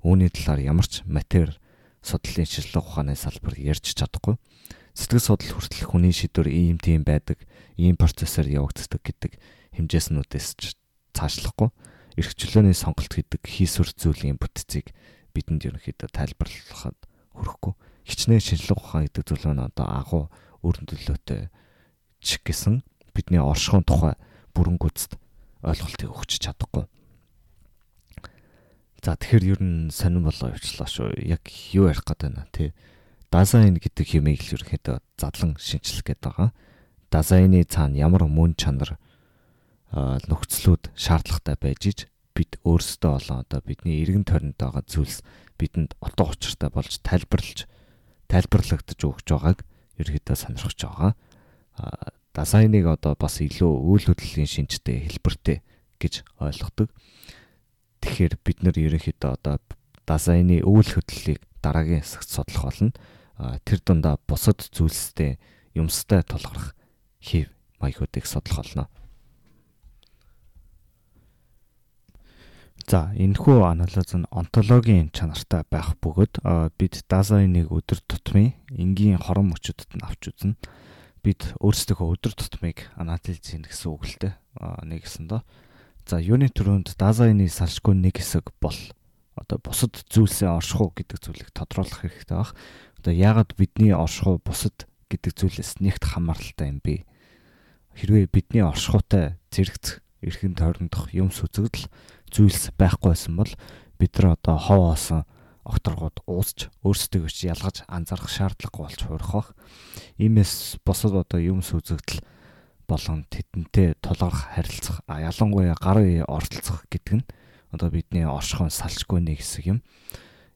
Үүний талаар ямар ч матер судлалын шинжилгээ ухааны салбар ярьж чадахгүй. Сэтгэл судлал хүртэл хүний шийдвэр ийм тийм байдаг, ийм процессор явагддаг гэдэг хэмжээснүүдээс ч цаашлахгүй эрхчлөөний сонголт гэдэг хийсвэр зүйлийн бүтцийг бидэнд ерөнхийдөө тайлбарлахад хүрэхгүй хичнээн шинжлэх ухаан гэдэг зүйл нь одоо агуу өрн төлөөтэй ч гэсэн бидний оршихуун тухай бүрэнгүйцэд ойлголтыг өгч чадахгүй. За тэгэхээр ер нь сонирн болоо явчлаа шүү. Яг юу ярих гээд байна тий. Дизайн гэдэг юмыг л ерөнхийдөө задлан шинчлэх гээд байгаа. Дизайны цаана ямар мөн чанар нөхцлүүд шаардлагатай байж иж бид өөрсдөө болон одоо бидний эргэн тойронд байгаа зүйлс бидэнд утга учиртай болж тайлбарлаж тайлбарлагдаж өгч байгааг ерөөдөө сонирхож байгаа. Дизайныг одоо бас илүү үйл хөдлөлийн шинжтэй хэлбэртэй гэж ойлгодог. Тэгэхээр бид нар ерөнхийдөө одоо дизайны үйл хөдлөлийг дараагийн хэсэгт судлах болно. Тэр дундаа бусад зүйлстэй юмстай тулгарх хэв маягуудыг судлах болно. За энэхүү анализ нь онтологийн чанартай байх бөгөөд бид дизайныг өдөр тутмын энгийн хорон мөчөдөд нь авч үзнэ. Бид өөрсдөө өдөр тутмыг анализ хийн гэсэн үг л дээ. Нэгсэн доо. За юуны төрөнд дизайны салшгүй нэг хэсэг бол одоо бусад зүйлсээ оршихуу гэдэг зүйлийг тодруулах хэрэгтэй баг. Одоо яагаад бидний оршихуу бусад гэдэг зүйлээс нэгт хамааралтай юм бэ? Хэрвээ бидний оршихуйтай зэрэгц эрхэн тойрондох юм сүзэгдэл зүйлс байхгүй байсан бол бид нар одоо хов оосон окторгууд уусч өөрсдөө ч ялгаж анзаарах шаардлагагүй болж хуурах бах. Иймээс босод одоо юм сүзэгдэл болон тедэнтэй тулгарх харилцах ялангуяа гар үе оролцох гэдэг нь одоо бидний оршихуун салшгүй нэг хэсэг юм.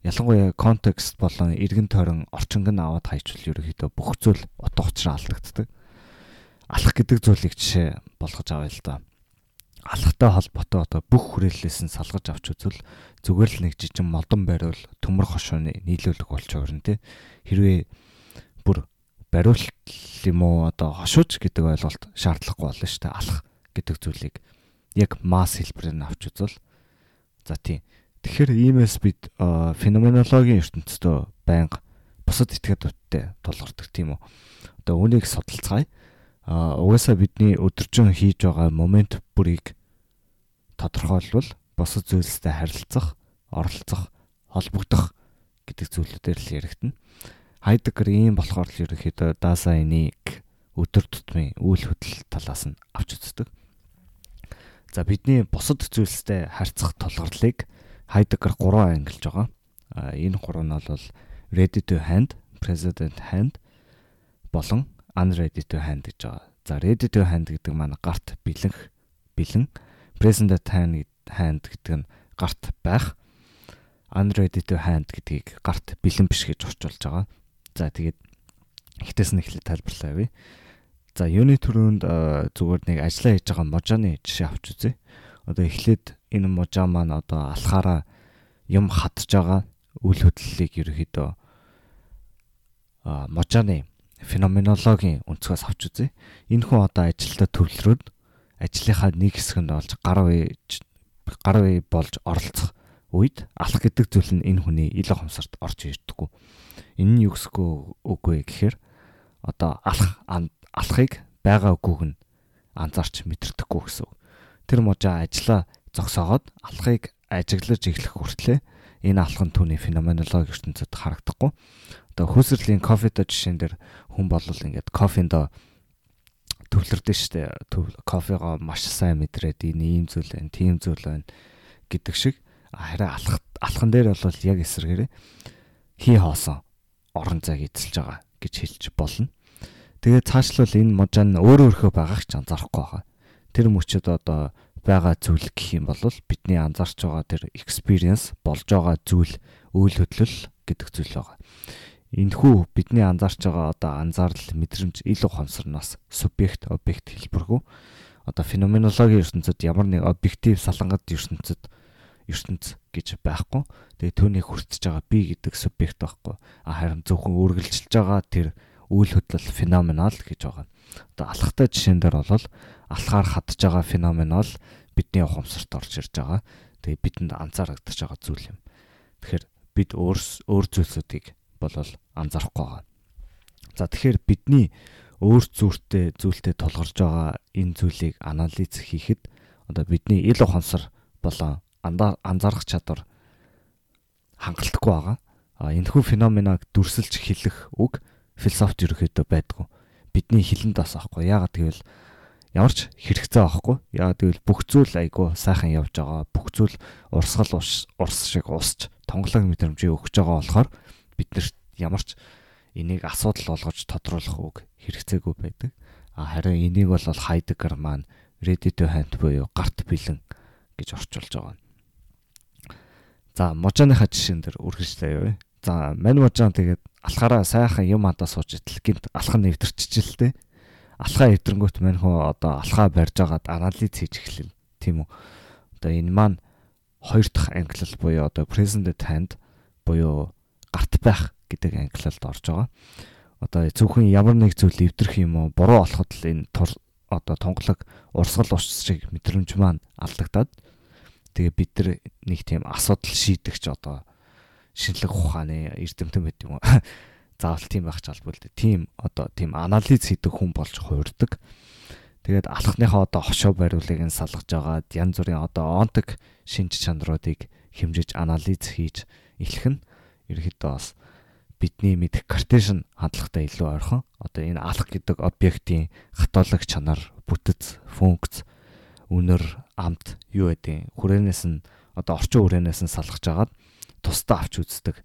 Ялангуяа контекст болон эргэн тойрон орчинг нь аваад хайчвал ерөөхдөө бүх зүйл утга учраа алдагддаг. Алах гэдэг зүйлийг жишээ болгож авъя л да алхтай холбоотой одоо бүх хүрээллээс нь салгаж авч үзвэл зүгээр л нэг жижиг модон байрвал төмөр хошооны нийлүүлэг болж орно тий. Хэрвээ бүр бариулт юм уу одоо хошууч гэдэг ойлголт шаардлагагүй болно шүү дээ. Алах гэдэг зүйлийг яг масс хэлбэрээр авч үзвэл за тийм. Тэгэхээр иймээс бид феноменологийн ертөнцийн байнга бусад этгээдүүдтэй тулгардаг тийм үү. Одоо үүнийг судалцгаая а угаасаа бидний өдөржин хийж байгаа момент бүрийг тодорхойлбол босод зүйлстэй харилцах, оролцох, холбогдох гэдэг зүйлүүдээр л яригдана. Хайдеггер ийм болохоор л ерөнхийдөө дасайныг өдөр тутмын үйл хөдлөл талаас нь авч үздэг. За бидний бусад зүйлстэй харьцах тулгуурлыг Хайдеггер 3 ангилж байгаа. Энэ гурав нь бол ready to hand, president hand болон unready to hand гэж байгаа. За ready to hand гэдэг маань гарт бэлэнх бэлэн present hand hand гэдэг нь гарт байх unready to hand гэдгийг гарт бэлэн биш гэж орчуулж байгаа. За тэгээд ихтэйс нь эхлээд тайлбарлаа явъя. За юуны төрөнд зүгээр нэг ажиллаа хийж байгаа можааны жишээ авч үзье. Одоо эхлээд энэ можаа маань одоо алхаараа юм хатж байгаа үйл хөдлөлийг ерөөхдөө можааны феноменологийн өнцгөөс авч үзье. Энэ хүн одоо ажилдаа төвлөрөөд ажлынхаа нэг хэсгэнд олж гар үе гар үе болж оролцох үед алах гэдэг зүйл нь энэ хүний ил хомсорт орж ирдэггүй. Энэ нь юу гэсгүй үгүй гэхээр одоо алах алахыг байгаа үгүйг нь анзаарч мэдэрдэггүй гэсэн. Тэр можаа ажиллаа зогсоогоод алахыг ажиглаж эхлэх хүртлээр энэ алхам түүний феноменологи ертөнцид харагдахгүй одоо хөөсрлийн кофедо жишээн дээр хүн болвол ингээд кофендо төвлөрдөө штэ кофего маш сайн мэдрээд энэ ийм зүйл байна, тийм зүйл байна гэдэг шиг хараа алах алхан дээр бол яг эсрэгээрээ хий хоосон орон зайг эзэлж байгаа гэж хэлж болно. Тэгээд цаашлал энэ можаа нь өөрөө өөрхөө байгаах ч анзаарахгүй байгаа. Тэр мөчөд одоо байгаа зүйл гэх юм бол бидний анзаарч байгаа тэр experience болж байгаа зүйл үйл хөдлөл гэдэг зүйл байгаа. Энэхүү бидний анзаарч байгаа одоо анзаарал мэдрэмж ил ухамсарнаас субъект объект хэлбэргүй одоо феноменологийн ертөнцид ямар нэг объектив салангад ертөнцид ертөнц гэж байхгүй. Тэгээ түүний хүртэж байгаа би гэдэг субъект байхгүй. А харин зөвхөн үргэлжилж байгаа тэр үйл хөдлөл феноменал гэж байгаа. Одоо алхахтай жишээн дээр бол алхаар хадж байгаа феноменал бидний ухамсарт орж ирж байгаа. Тэгээ бидэнд анзаарагдаж байгаа зүйл юм. Тэгэхээр бид өөр өөр зүйлсүүдийг болол анзаарахгүй байгаа. За тэгэхээр бидний өөр зүртэй зүйлтэй тулгарч байгаа энэ зүйлийг анализ хийхэд одоо бидний ил ухамсар болон анзаарах чадвар хангалттай байгаа. А энэхүү феноменыг дүрсэлж хэлэх үг философт ерөөхдөө байдгүй. Бидний хилэнд бас аахгүй. Яагаад гэвэл ямар ч хэрэгцээ аахгүй. Яагаад гэвэл бүх зүйл айгүй сайхан явж байгаа. Бүх зүйл урсгал урс шиг усч тонглог мэдрэмжийг өгч байгаа болохоор биднэрт ямар ч энийг асуудал болгож тодруулах үг хэрэгцээгүй байдаг. А харин энийг бол Хайдеггер маань to hand буюу гарт бэлэн гэж орчуулж байгаа. За можооныхаа жишээн дээр үргэлжлэе юу. За мань можоо тэгээд алхаараа сайхан юм хадаа сууж итэл гинт алхан нэвтэрчихжээ л дээ. Алхаа эвдрэнгүүт мань хөө одоо алхаа барьж агаад анализ хийж эхлэв. Тийм үү. Одоо энэ маань хоёр дахь ангилал буюу одоо present hand буюу гарт байх гэдэг ангилалд орж байгаа. Одоо зөвхөн ямар нэг зүйл эвдэрх юм уу буруу болоход л энэ одоо тонголог урсгал шиг мэдрэмж маань алдагдаад Тэгээ бид нар нэг тийм асуудал шийдэгч одоо шинжлэх ухааны эрдэмтэн байт юм уу? Заавал тийм байх ч албагүй л дээ. Тийм одоо тийм анализ хийдэг хүн болж хуурдаг. Тэгээд алхахныхаа одоо хошоо бариулыг нь салгаж агаад янз бүрийн одоо онтог шинж чанаруудыг хэмжиж анализ хийж эхлэх нь ерөөхдөө бас бидний мэдх картешн хандлагатай илүү ойрхон. Одоо энэ алх гэдэг объектийн хатоолог чанар, бүтэц, функц үнэр амт юу гэдэг хүрээнээс нь одоо орчин хүрээнээс нь салгаж агаад тусдаа авч үздэг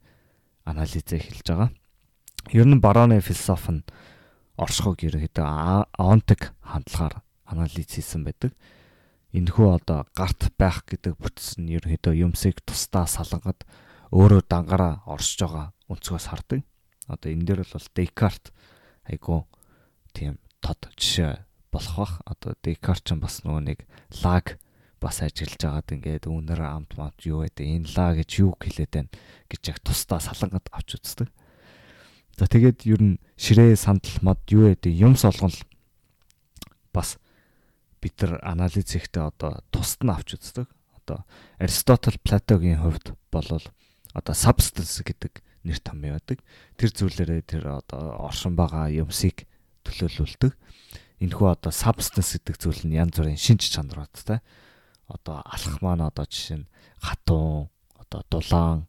анализээ эхэлж байгаа. Ер нь барооны философи нь оршихуг ерөөхдөө аонтик хандлагаар анализ хийсэн байдаг. Энэхүү одоо гарт байх гэдэг бүтц нь ерөөхдөө юмсыг тусдаа салгад өөрөө дангаараа оршиж байгаа өнцгөөс хардаг. Одоо энэ дээр бол Декарт айгу тийм тод жишээ болох бах. Одоо Декарт ч бас нөгөө нэг лаг бас ажиллаж байгаад ингээд үнэр амт мат юу гэдэг энэ ла гэж юу хэлээд байна гэж яг тусдаа салангад авч үздэг. За тэгээд ер нь ширээ сандал мод юу гэдэг юм солгон бас бид нар анализ хийхдээ одоо тусад нь авч үздэг. Одоо Аристотл Платогийн хувьд болвол одоо substance гэдэг нэр том байдаг. Тэр зүйлээрээ тэр одоо оршин байгаа юмсыг төлөөлүүлдэг энэхүү одоо substance гэдэг зүйл нь янз бүрийн шинж чанаруудтай. Одоо алах маань одоо жишээ нь хатун, одоо дулаан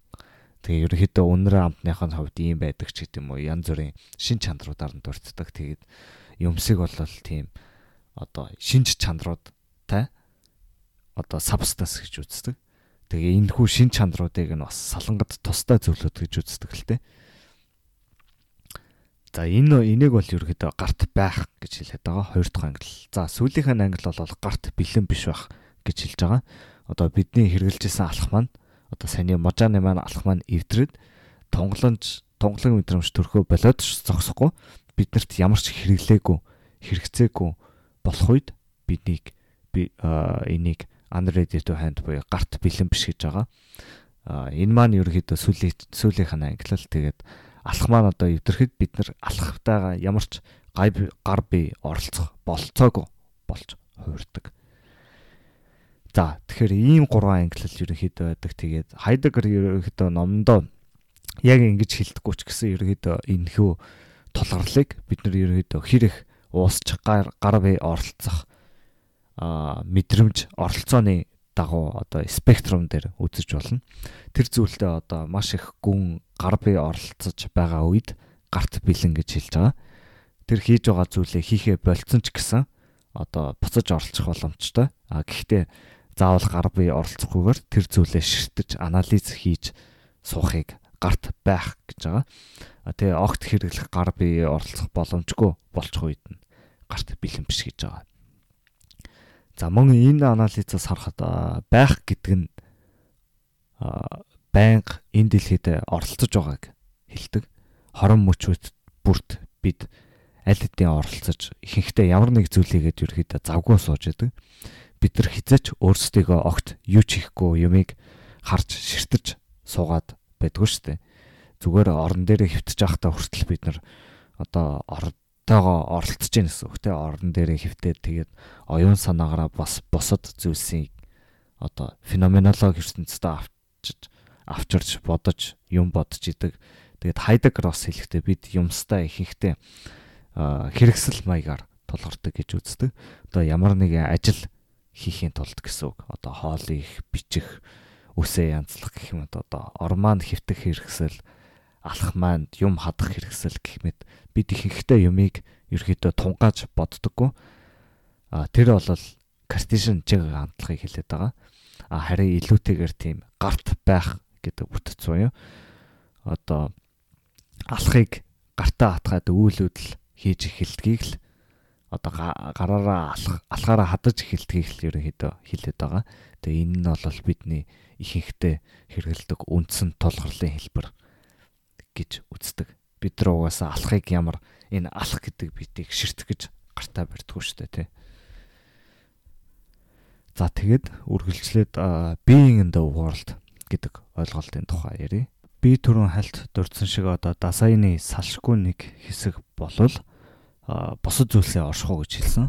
тэгээ ерөнхийдөө үнэр амтныхын хувьд ийм байдаг ч гэдэм үү янз бүрийн шинж чанаруудаар нь дурддаг. Тэгээд юмсыг бол тийм одоо шинж чанаруудтай одоо substance гэж үздэг. Тэгээ энэ хүү шин чанаруудыг нь бас салангад тустай зөвлөд гэж үздэг л дээ. За энэ энийг бол ерөөхдөө гарт байх гэж хэлээд байгаа. Хоёр дахь англи. За сүүлийнх нь англи бол гарт бэлэн биш байх гэж хэлж байгаа. Одоо бидний хэрэгжилжсэн алах маань одоо саяны можааны маань алах маань эвдрээд тунгаланж тунгалаг мэдрэмж төрхөө болоод зогсохгүй биднэрт ямар ч хэрэглээгүй хэрэгцээгүй болох үед биднийг би энийг unready to hand буюу гарт бэлэн биш гэж байгаа. Энэ маань ерөөхдөө сүүлийн сүүлийнх нь англи. Тэгээд алах маань одоо эвдэрхэд бид нар алахтайгаа ямар ч гай гар бие оролцох болцоогүй болж хуурдаг. За тэгэхээр ийм гурван ангиллал ерөнхийдөө байдаг. Тэгээд Хайдеггер ерөнхийдөө номдоо яг ингэж хэлдэггүй ч гэсэн ерөнхийдөө энэхүү тулгарлыг бид нар ерөнхийдөө хэрэг уусч гар гар бие оролцох а мэдрэмж оролцооны дагуу одоо спектрум дээр үзэж болно. Тэр зүйлдээ одоо маш их гүн гар бие оролцож байгаа үед гарт бэлэн гэж хэлж байгаа. Тэр хийж байгаа зүйлээ хийхээ болцсон ч гэсэн одоо буцаж оролцох боломжтой. А гэхдээ заавал гар бие оролцохгүйгээр тэр зүйлээ ширтэж анализ хийж суухыг гарт байх гэж байгаа. Тэгээ огт хэрэглэх гар бие оролцох боломжгүй болчих үед нь гарт бэлэн биш гэж байгаа. За мөн энэ анализаас харахад байх гэдэг нь байнга энэ дэлхийд оролцож байгааг хэлдэг. Хорон мөчүүд бүрт бид аль хэдийн оролцож ихэнхдээ ямар нэг зүйлийгээд ерөөхдөө завгүй сууж идэг. Бид нар хизээч өөрсдийгөө огт юу ч хийхгүй юмыг харж ширтэж суугаад байдгүй шүү дээ. Зүгээр орон дээр хөвтөж байхдаа хүртэл бид нар одоо ордоогоо оролцож гин гэсэн үг те орон дээр хөвтөөд тэгээд оюун санаагаараа бас бусад зүйлсийг одоо феноменологи ертөнцид авчиж авчирч бодож юм бодож идэг. Тэгээд Хайдеггерос хэлэхдээ бид юмстай ихэнхдээ хэрэгсэл маягаар тулгардаг гэж үздэг. Одоо ямар нэгэн ажил хийхийн тулд гэсэн үг. Одоо хоолыг бичих, үсээ янзлах гэх юм одоо ормаанд хөвтөх хэрэгсэл, алах маанд юм хадах хэрэгсэл гэх мэт бид ихэнхдээ юмыг ерөөдөө тунгааж боддоггүй. А тэр бол картишн чиг хандлагыг хэлээд байгаа. А харин илүүтэйгээр тийм гарт байх гэдэг бүтэц буюу одоо алхахыг гартаа хатгаад үйлүүдэл хийж эхэлдгийг л одоо гараараа алах алхаараа хадаж эхэлдгийг л ерөнхийдөө хэлээд байгаа. Тэгээ энэ нь бол бидний ихэнхдээ хэрэгэлдэг үндсэн тулгуурлын хэлбэр гэж үздэг. Бид нар угаасаа алхахыг ямар энэ алах гэдэг бидийг ширтгэх гэж гартаа барьдгүй шүү дээ тий. За тэгэд үргэлжлээд being in the world гэдэг ойлголтын тухай ярив. Би түрүүн хальт дурдсан шиг одоо дасайны салшгүй нэг хэсэг болвол босод зүйлсээ оршихуу гэж хэлсэн.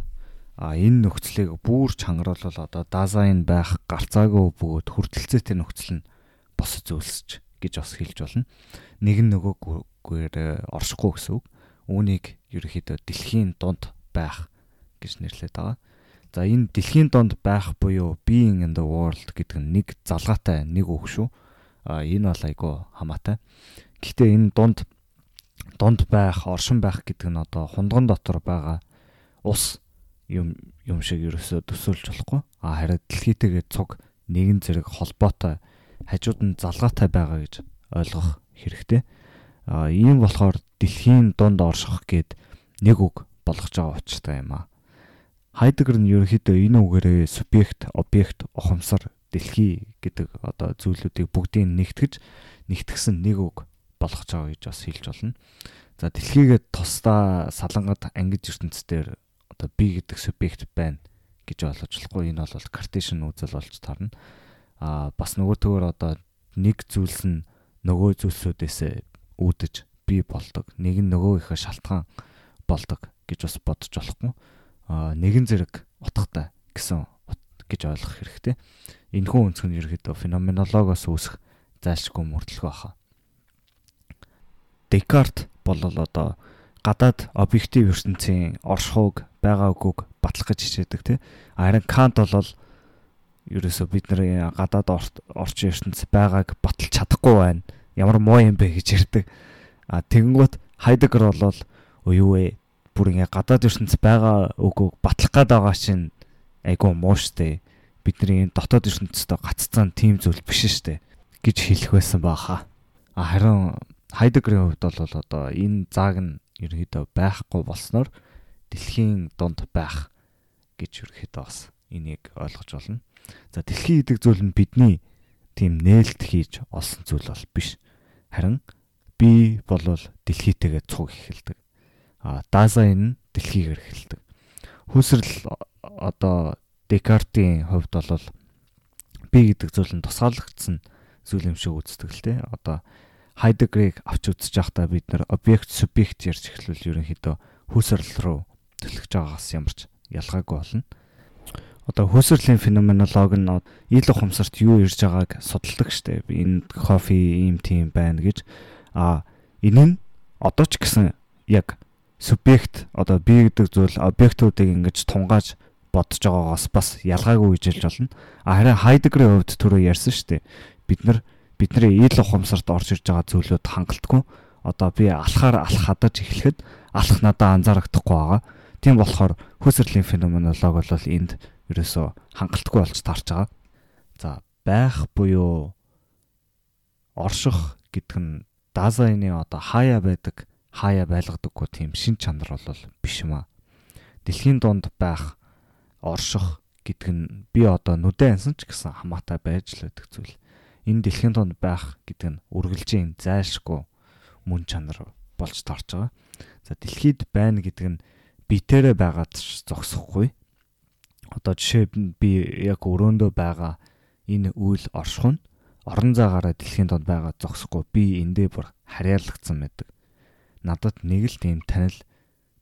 А энэ нөхцөлийг бүр чангаруулбал одоо дазайн байх гарцаагүй бөгөөд хүртэлцээтэй нөхцөл нь босод зүйлсч гэж бас хэлж болно. Нэг нь нөгөөгээр оршихгүй гэсэн үг. Үүнийг ерөөхдөө дэлхийн дунд байх гэж нэрлэдэг байгаа. За энэ дэлхийн донд байх буюу being in the world гэдэг нь нэг залгаатай нэг үг шүү. А энэ бол айгүй хамаатай. Гэхдээ энэ дунд дунд байх, оршин байх гэдэг нь одоо хундган дотор байгаа ус юм юм шиг ерөөсөө төсөөлж болохгүй. А харин дэлхийтэйгээ цуг нэгэн зэрэг холбоотой хажууд нь залгаатай байгаа гэж ойлгох хэрэгтэй. А ийм болохоор дэлхийн дунд орших гээд нэг үг болгож байгаа учиртай юм аа. Хайдеггер нь ерөнхийдөө энэ үгээрээ субъект, объект, ухамсар, дэлхий гэдэг одоо зүйлүүдийг бүгдийг нэгтгэж нэгтгсэн нэг үг болгож байгаа гэж бас хэлж болно. За дэлхийгээ тусдаа салангад ангиж ертөнцийн одоо би гэдэг субъект байна гэж ойлгож болохгүй. Энэ бол картешн үзэл болж тарна. Аа бас нөгөө төгөр одоо нэг зүйлс нь нөгөө зүйлсүүдээс үүдэж би болдог. Нэг нь нөгөөгийнхөө шалтгаан болдог гэж бас бодож болохгүй нэгэн зэрэг утгатай гэсэн гэж ойлгох хэрэгтэй. Энэхүү өнцг нь ерөөхдөө феноменологоос үүсэх зайлшгүй мөрдлөгөө баха. Декарт бол одоо гадаад объектив ертөнцийн оршихуг байгаа үгүйг батлах гэж хичээдэг тий. Харин Кант бол ерөөсөө бидний гадаад орчин ертөнц байгааг баталж чадахгүй байна. Ямар муу юм бэ гэж ярьдаг. А тэгэнгүүт Хайдеггер бол юу вэ? бүр ингээ гадаад ертөнц байгаа үгөө батлах гээд байгаа чинь айгүй муу штэ. Бидний энэ дотоод ертөнцтэй гаццсан тийм зүйл биш штэ гэж хэлэх байсан бааха. А харин Хайдеггерийн хувьд бол одоо энэ зааг нь ерөөдөө байхгүй болсноор дэлхийн дунд байх гэж ерөөхдөө бас энийг ойлгож болно. За дэлхийн гэдэг зүйл нь бидний тийм нээлт хийж олсон зүйл бол биш. Харин би болвол дэлхийтэйгээ цуг эхэлдэг дазайн нь дэлхийгээр эхэлдэг. Хүсрэл одоо Декартийн хувьд бол би гэдэг зүйл нь тусгаарлагдсан зүйл юм шиг үздэг л те. Одоо Хайдегрийг авч үзэж байхдаа бид нар объект субъект ярьж эхлүүл ерөнхийдөө хүсрэл рүү төлөж байгаагаас ямарч ялгаагүй болно. Одоо хүсрэлийн феноменологи нь ил ухамсарт юу ирж байгааг судалдаг штеп. Энэ кофе ийм тийм байна гэж. А энэ нь одоо ч гэсэн яг субъект одоо би гэдэг зүйл объектуудыг ингэж тунгааж бодож байгаагаас бас ялгаагүй гэж хэлж болно. А харин Хайдегерийн хувьд түрүү ярьсан дээ. Бид нар бидний ил ухамсарт орж ирж байгаа зүйлүүд хангалтгүй. Одоо би алхаар алх хадаж эхлэхэд алх надад анзаарагдахгүй байгаа. Тийм болохоор хөөсөрлийн феноменологи бол энд ерөөсөө хангалтгүй болж тарж байгаа. За байх буюу орших гэдэг нь дазайны одоо хаяа байдаг хаяа байлгадаггүй тийм шин чанар бол биш юм аа. Дэлхийн донд байх орших гэдэг нь би одоо нүдэн ансан ч гэсэн хамаатай байж л байдаг зүйл. Энэ дэлхийн донд байх гэдэг нь үргэлжийн зайлшгүй мөн чанар болж тарж байгаа. За дэлхийд байна гэдэг нь битээрээ байгаад зогсохгүй. Одоо жишээ би яг өрөөндөө байгаа энэ үйл орших нь орон заагаараа дэлхийн донд байгаа зогсохгүй би эндээ бүр харьяалагдсан байдаг. Надад нэг л тийм танил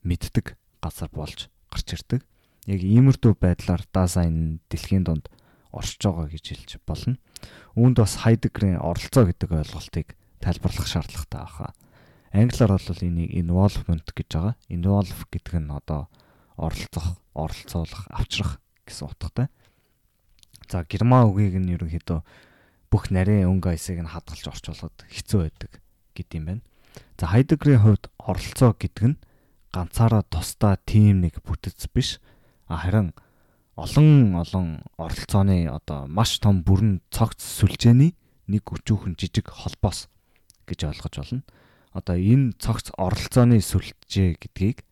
мэддэг газар болж гарч ирдэг яг иймэрдүү байдлаар даасаа энэ дэлхийн донд оршиж байгаа гэж хэлж болно. Үүнд бас Хайдегерийн оролцоо гэдэг ойлголтыг тайлбарлах шаардлагатай байна. Англиар бол энийг involvement гэж байгаа. Involve гэдэг нь одоо оролцох, оролцоолох, авчрах гэсэн утгатай. За герман үгийг нь ерөнхийдөө бүх нарийн өнгө айсыг нь хадгалж орчуулад хэцүү байдаг гэдэм байна. За Хайдегерийн хувьд оролцоо гэдэг нь ганцаараа тусдаа тим нэг бүтэц биш харин олон олон оролцооны одоо маш том бүрэн цогц сүлжээний нэг өчүүхэн жижиг холбоос гэж ойлгож байна. Одоо энэ цогц оролцооны сүлжээ гэдгийг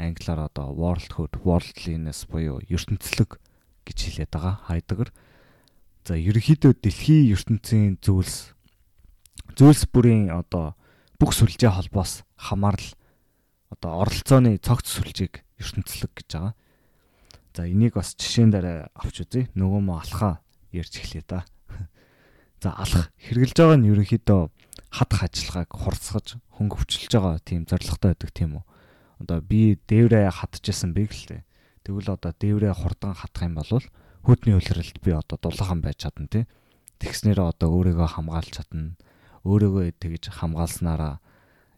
англиар одоо worldhood, worldliness буюу ертөнцлөг гэж хэлээд байгаа. Хайдагэр. За ерөнхийдөө дэлхийн ертөнцийн зүйлс зүйлс бүрийн одоо бүх сүлжээ холбоос хамаарл одоо оролцооны цогц сүлжээг ертөнцлөг гэж байгаа. За энийг бас жишээн дээр авч үзье. Нөгөө мө алхаа ярьж эхлэе да. За алах хэрглэж байгаа нь ерөнхийдөө хадах ажиллагааг хурцгаж хөнгөвчлж байгаа тийм зорилготой байдаг тийм үү. Одоо би дээврээ хатжсэн бэ гэлтэй. Тэгвэл одоо дээврээ хурдан хатах юм бол хөдний үлрэлт би одоо дулаахан байж чадна тий. Тэгснээрээ одоо өөрийгөө хамгаалж чадна. Өөрийгөө тэгж хамгаалснараа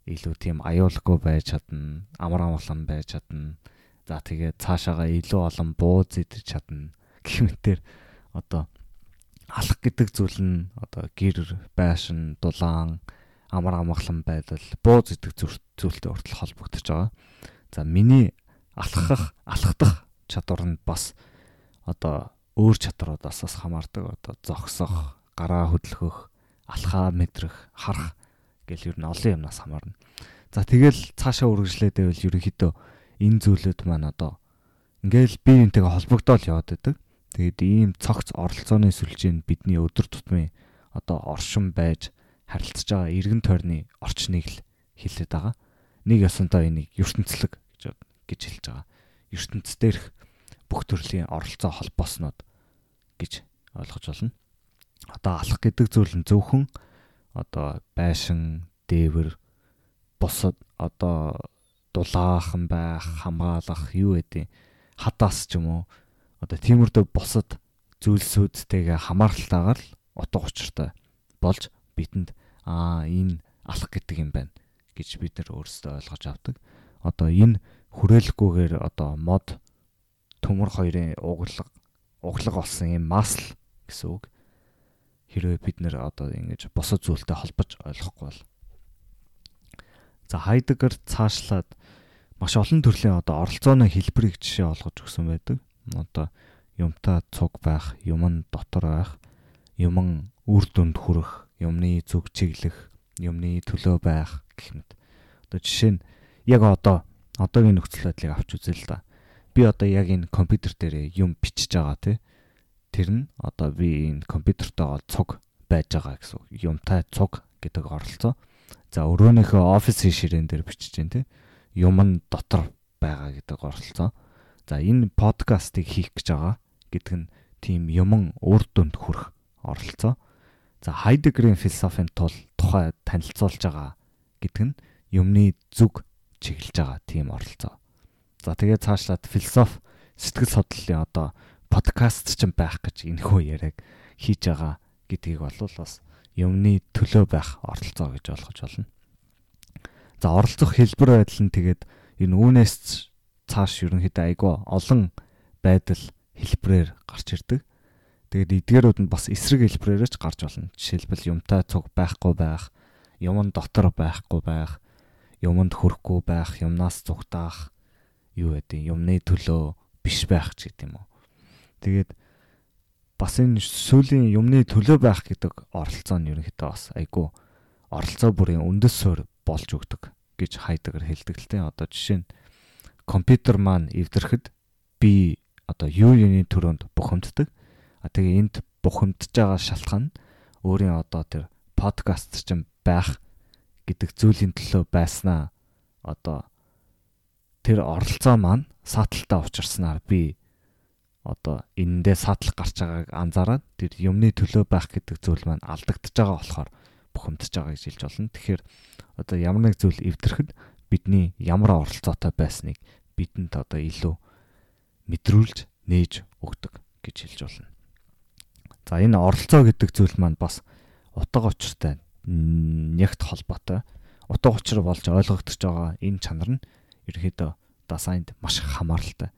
илүү тийм аюулгүй байж чадна. Амар амгалан байж чадна За тэгээд цаашаага илүү олон бууз идэж чадна. Гэх мэтэр одоо алах гэдэг зүйл нь одоо гэр, байшин, дулаан, амар амгалан байдал, бууз идэх зүйлтэй хүртэл холбогдож байгаа. За миний алхах, алхдах чадвар нь бас одоо өөр чадруудаас бас хамаардаг. Одоо зогсох, гараа хөдлөх, алхаа мэдрэх, харах гэл ер нь олон юмнаас хамаарна. За тэгэл цаашаа үргэлжлээд байвал ерөнхийдөө энэ зүйлүүд маань одоо ингээл бие биентэйгээ холбогдоод яваад байдаг. Тэгээд ийм цогц оролцооны сүлжээ нь бидний өдөр тутмын одоо оршин байж харилцаж байгаа эргэн тойрны орчныг л хэлээд байгаа. Нэг ясантаа энийг ертөнцлөг гэж хэлж байгаа. ертөнц дээрх бүх төрлийн оролцоо холбооснууд гэж ойлгож байна. Одоо алах гэдэг зүйл нь зөвхөн одоо байшин, дээвэр, бусад одоо дулаахан байх, хамгаалах юу гэдэг хадаас ч юм уу одоо тиймэрдүү бусад зүйлсүүдтэйгээ хамааралтайгаар л утга учиртай болж бидэнд аа энэ алах гэдэг юм байна гэж бид нар өөрсдөө ойлгож авдаг. Одоо энэ хүрээлэхгүйгээр одоо мод төмөр хоёрын углаг углаг болсон юм масл гэсэн үг. Хэрвээ бид нэр одоо ингэж босод зүйлтэй холбож ойлгохгүй бол За Хайдегер цаашлаад маш олон төрлийн одоо оролцооны хэлбэрийг жишээ олгож өгсөн байдаг. Одоо юмтай цуг байх, юм нь дотор байх, юм нь үр дүнд хүрэх, юмны зүг чиглэх, юмны төлөө байх гэх мэт. Одоо жишээ нь яг одоо одоогийн нөхцөл байдлыг авч үзье л да. Би одоо яг энэ компьютер дээр юм бичиж байгаа тий. Тэр нь одоо би энэ компьютертойгоо цуг байж байгаа гэсэн. Юмтай цуг гэдэг оролцоо. За өрөөнийхөө офисын ширээн дээр бичиж जैन те. Юм дотор байгаа гэдэг оролцоо. За энэ подкастыг хийх гэж байгаа гэдэг нь тийм юмн үр дүнд хүрэх оролцоо. За Хайдегерийн философийн тул тухай танилцуулж байгаа гэдэг нь юмны зүг чиглэж байгаа тийм оролцоо. За тэгээд цаашлаад философи сэтгэл судлалын одоо подкаст ч байх гэж энэхүү яриаг хийж байгаа гэдгийг бол бас юмны төлөө байх оролцоо гэж ойлгож байна. За оролцох хэлбэр байдал нь тэгээд энэ үүнээс цааш ерөнхийдөө айгүй олон байдал хэлбрээр гарч ирдэг. Тэгээд эдгээрүүд нь бас эсрэг хэлбрээрээ ч гарч болно. Жишээлбэл юмтай цуг байхгүй байх, юмн дотор байхгүй байх, юмд хөрөхгүй байх, юмнаас зүгтаах, юу гэдэг юмны төлөө биш байх ч гэдэг юм уу. Тэгээд бас энэ сүүлийн юмны төлөө байх гэдэг оролцоо нь ерөнхийдөө бас айгүй оролцоо бүрийн үндэс суурь болж өгдөг гэж хайдагаар хэлдэг л дээ. Одоо жишээ нь компьютер маань эвдрэхэд би одоо юу юуны төрөнд бухимддаг. А тэгээ энд бухимдж байгаа шалтгаан өөрийн одоо тэр подкаст чинь байх гэдэг зүйлийн төлөө байснаа одоо тэр оролцоо маань сааталтаа учирснаар би одоо энэндээ саатлах гарч байгааг анзаараад тэр юмны төлөө байх гэдэг зүйл маань алдагдж байгаа болохоор бухимдж байгаа гэж хэлж болно. Тэгэхээр одоо ямар нэг зүйл эвдрэхэд бидний ямар оролцоотой байсныг бидэнд одоо илүү мэдрүүлж нээж өгдөг гэж хэлж болно. За энэ оролцоо гэдэг зүйл маань бас утга учиртай нягт холбоотой. Утга учир болж ойлгогдож байгаа энэ чанар нь ерөөхдөө дизайнд маш хамааралтай.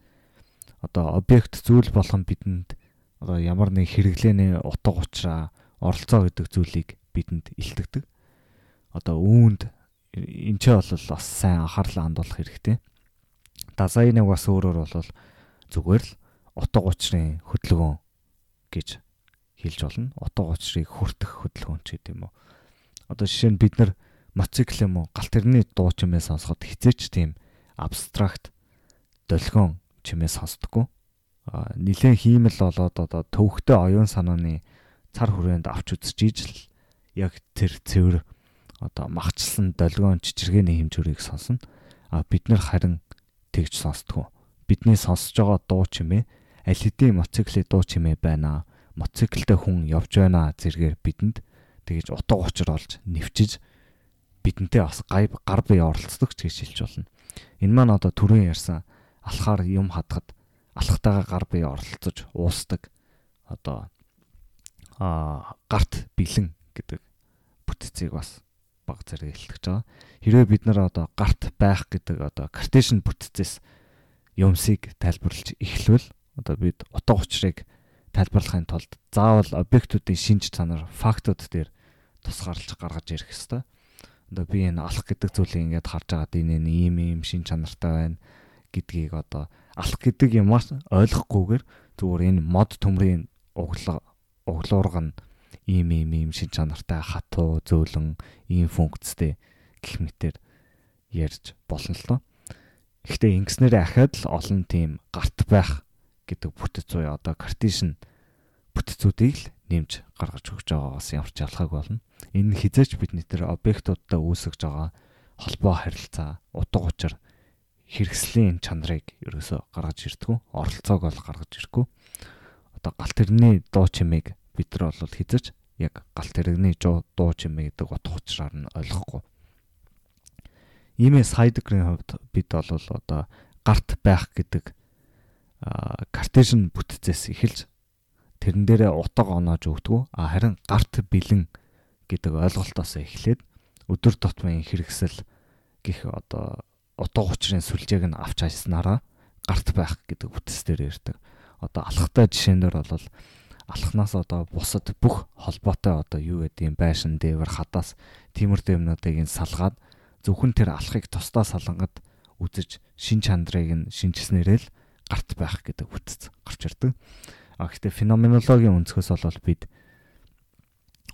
Одоо объект зүйл болгон бидэнд одоо ямар нэг хэрэглээний утга учраа оролцоо гэдэг зүйлийг бидэнд илтгэдэг. Одоо үүнд энэ ч бол бас сайн анхаарлаа хандуулах хэрэгтэй. Дизайныг бас өөрөөр бол зүгээр л утга учрын хөдөлгөөн гэж хэлж болно. Утга учрыг хүртэх хөдөлгөөн ч гэдэг юм уу. Одоо жишээ нь бид нар мотоцикл юм уу галт тэрний дуу чимээ сонсоход хизээч тийм абстракт долгион чимээ сонсдоггүй. Нилээн хиймэл болоод одоо төвхтэй оюун санааны цар хүрээнд авч үзчихийж л яг тэр цэвэр одоо махчлсан долгион чичиргээний хэмжүүрийг сонсно. А бид нар харин тэгж сонсдгоо. Бидний сонсож байгаа дуу чимээ аль хэдийн мотоциклийн дуу чимээ байна. Мотоциклтэй хүн явж байна зэргээр бидэнд тэгэж утга учир олж нэвчиж бидэнтэй бас гай гар бие оролцдог ч гэж хэлж болно. Энэ маань одоо түрүүн ярьсан алхаар юм хадгад алхтайгаа гар бие оролцож уусдаг одоо а гарт бэлэн гэдэг бүтцийг бас баг зэрэг илтгэж байгаа. Хэрвээ бид нар одоо гарт байх гэдэг одоо картешн бүтцээс юмсыг тайлбарлаж эхлэвэл одоо бид утга учирыг тайлбарлахын тулд заавал объектуудын шинж чанар фактууд дээр тусгаарлаж гаргаж ирэх ёстой одоо би энэ алах гэдэг зүйлийг ингээд харж байгаад энэ ийм ийм шин чанартай байна гэдгийг одоо алах гэдэг юмас ойлгохгүйгээр зүгээр энэ мод төмрийн углаа углуурга нь ийм ийм ийм шин чанартай хатуу зөөлөн ийм функцтэй гэх мэтэр ярьж болно л доо. Гэхдээ ингэснээр ахаад л олон тийм гарт байх гэдэг бүтэц зүй одоо картишн бүтцүүдийг л нэмж гаргаж өгч байгаагаас ямар ч ялхаг болно. Энэ хизээч бидний тэр объектуудтай үүсгэж байгаа холбоо харилцаа, утга учир хэрэгслийн чанарыг ерөөсө гаргаж ирдэггүй. Оролцоог бол гаргаж ирэхгүй. Одоо галт тэрний дуу чимээг бид нар бол хизээч яг галт тэрэгний дуу чимээ гэдэг утга учираар нь ойлгохгүй. Иймээс Хайдегрийн хувьд бид бол одоо гарт байх гэдэг картешн бүтцээс эхэлж тэрэн дээрээ утга оноож өгдөг. А харин гарт бэлэн гэдэг ойлголтоос эхлээд өдөр тутмын хэрэгсэл гих одоо утга учирын сүлжээг нь авч хайснараа гарт байх гэдэг үтс дээр ярьдаг. Одоо алхахтай жишээнээр бол алхнаас одоо бусад бүх холбоотой одоо юу гэдэг юм байшин дээвэр хадаас тиймэрхүү юмнуудыг ин салгаад зөвхөн тэр алхахыг тусдаа салангад үзэж шин чандрыг нь шинжилснээрээ л гарт байх гэдэг үтс гарч ирдэг. А гэхдээ феноменологийн өнцгөөс бол бид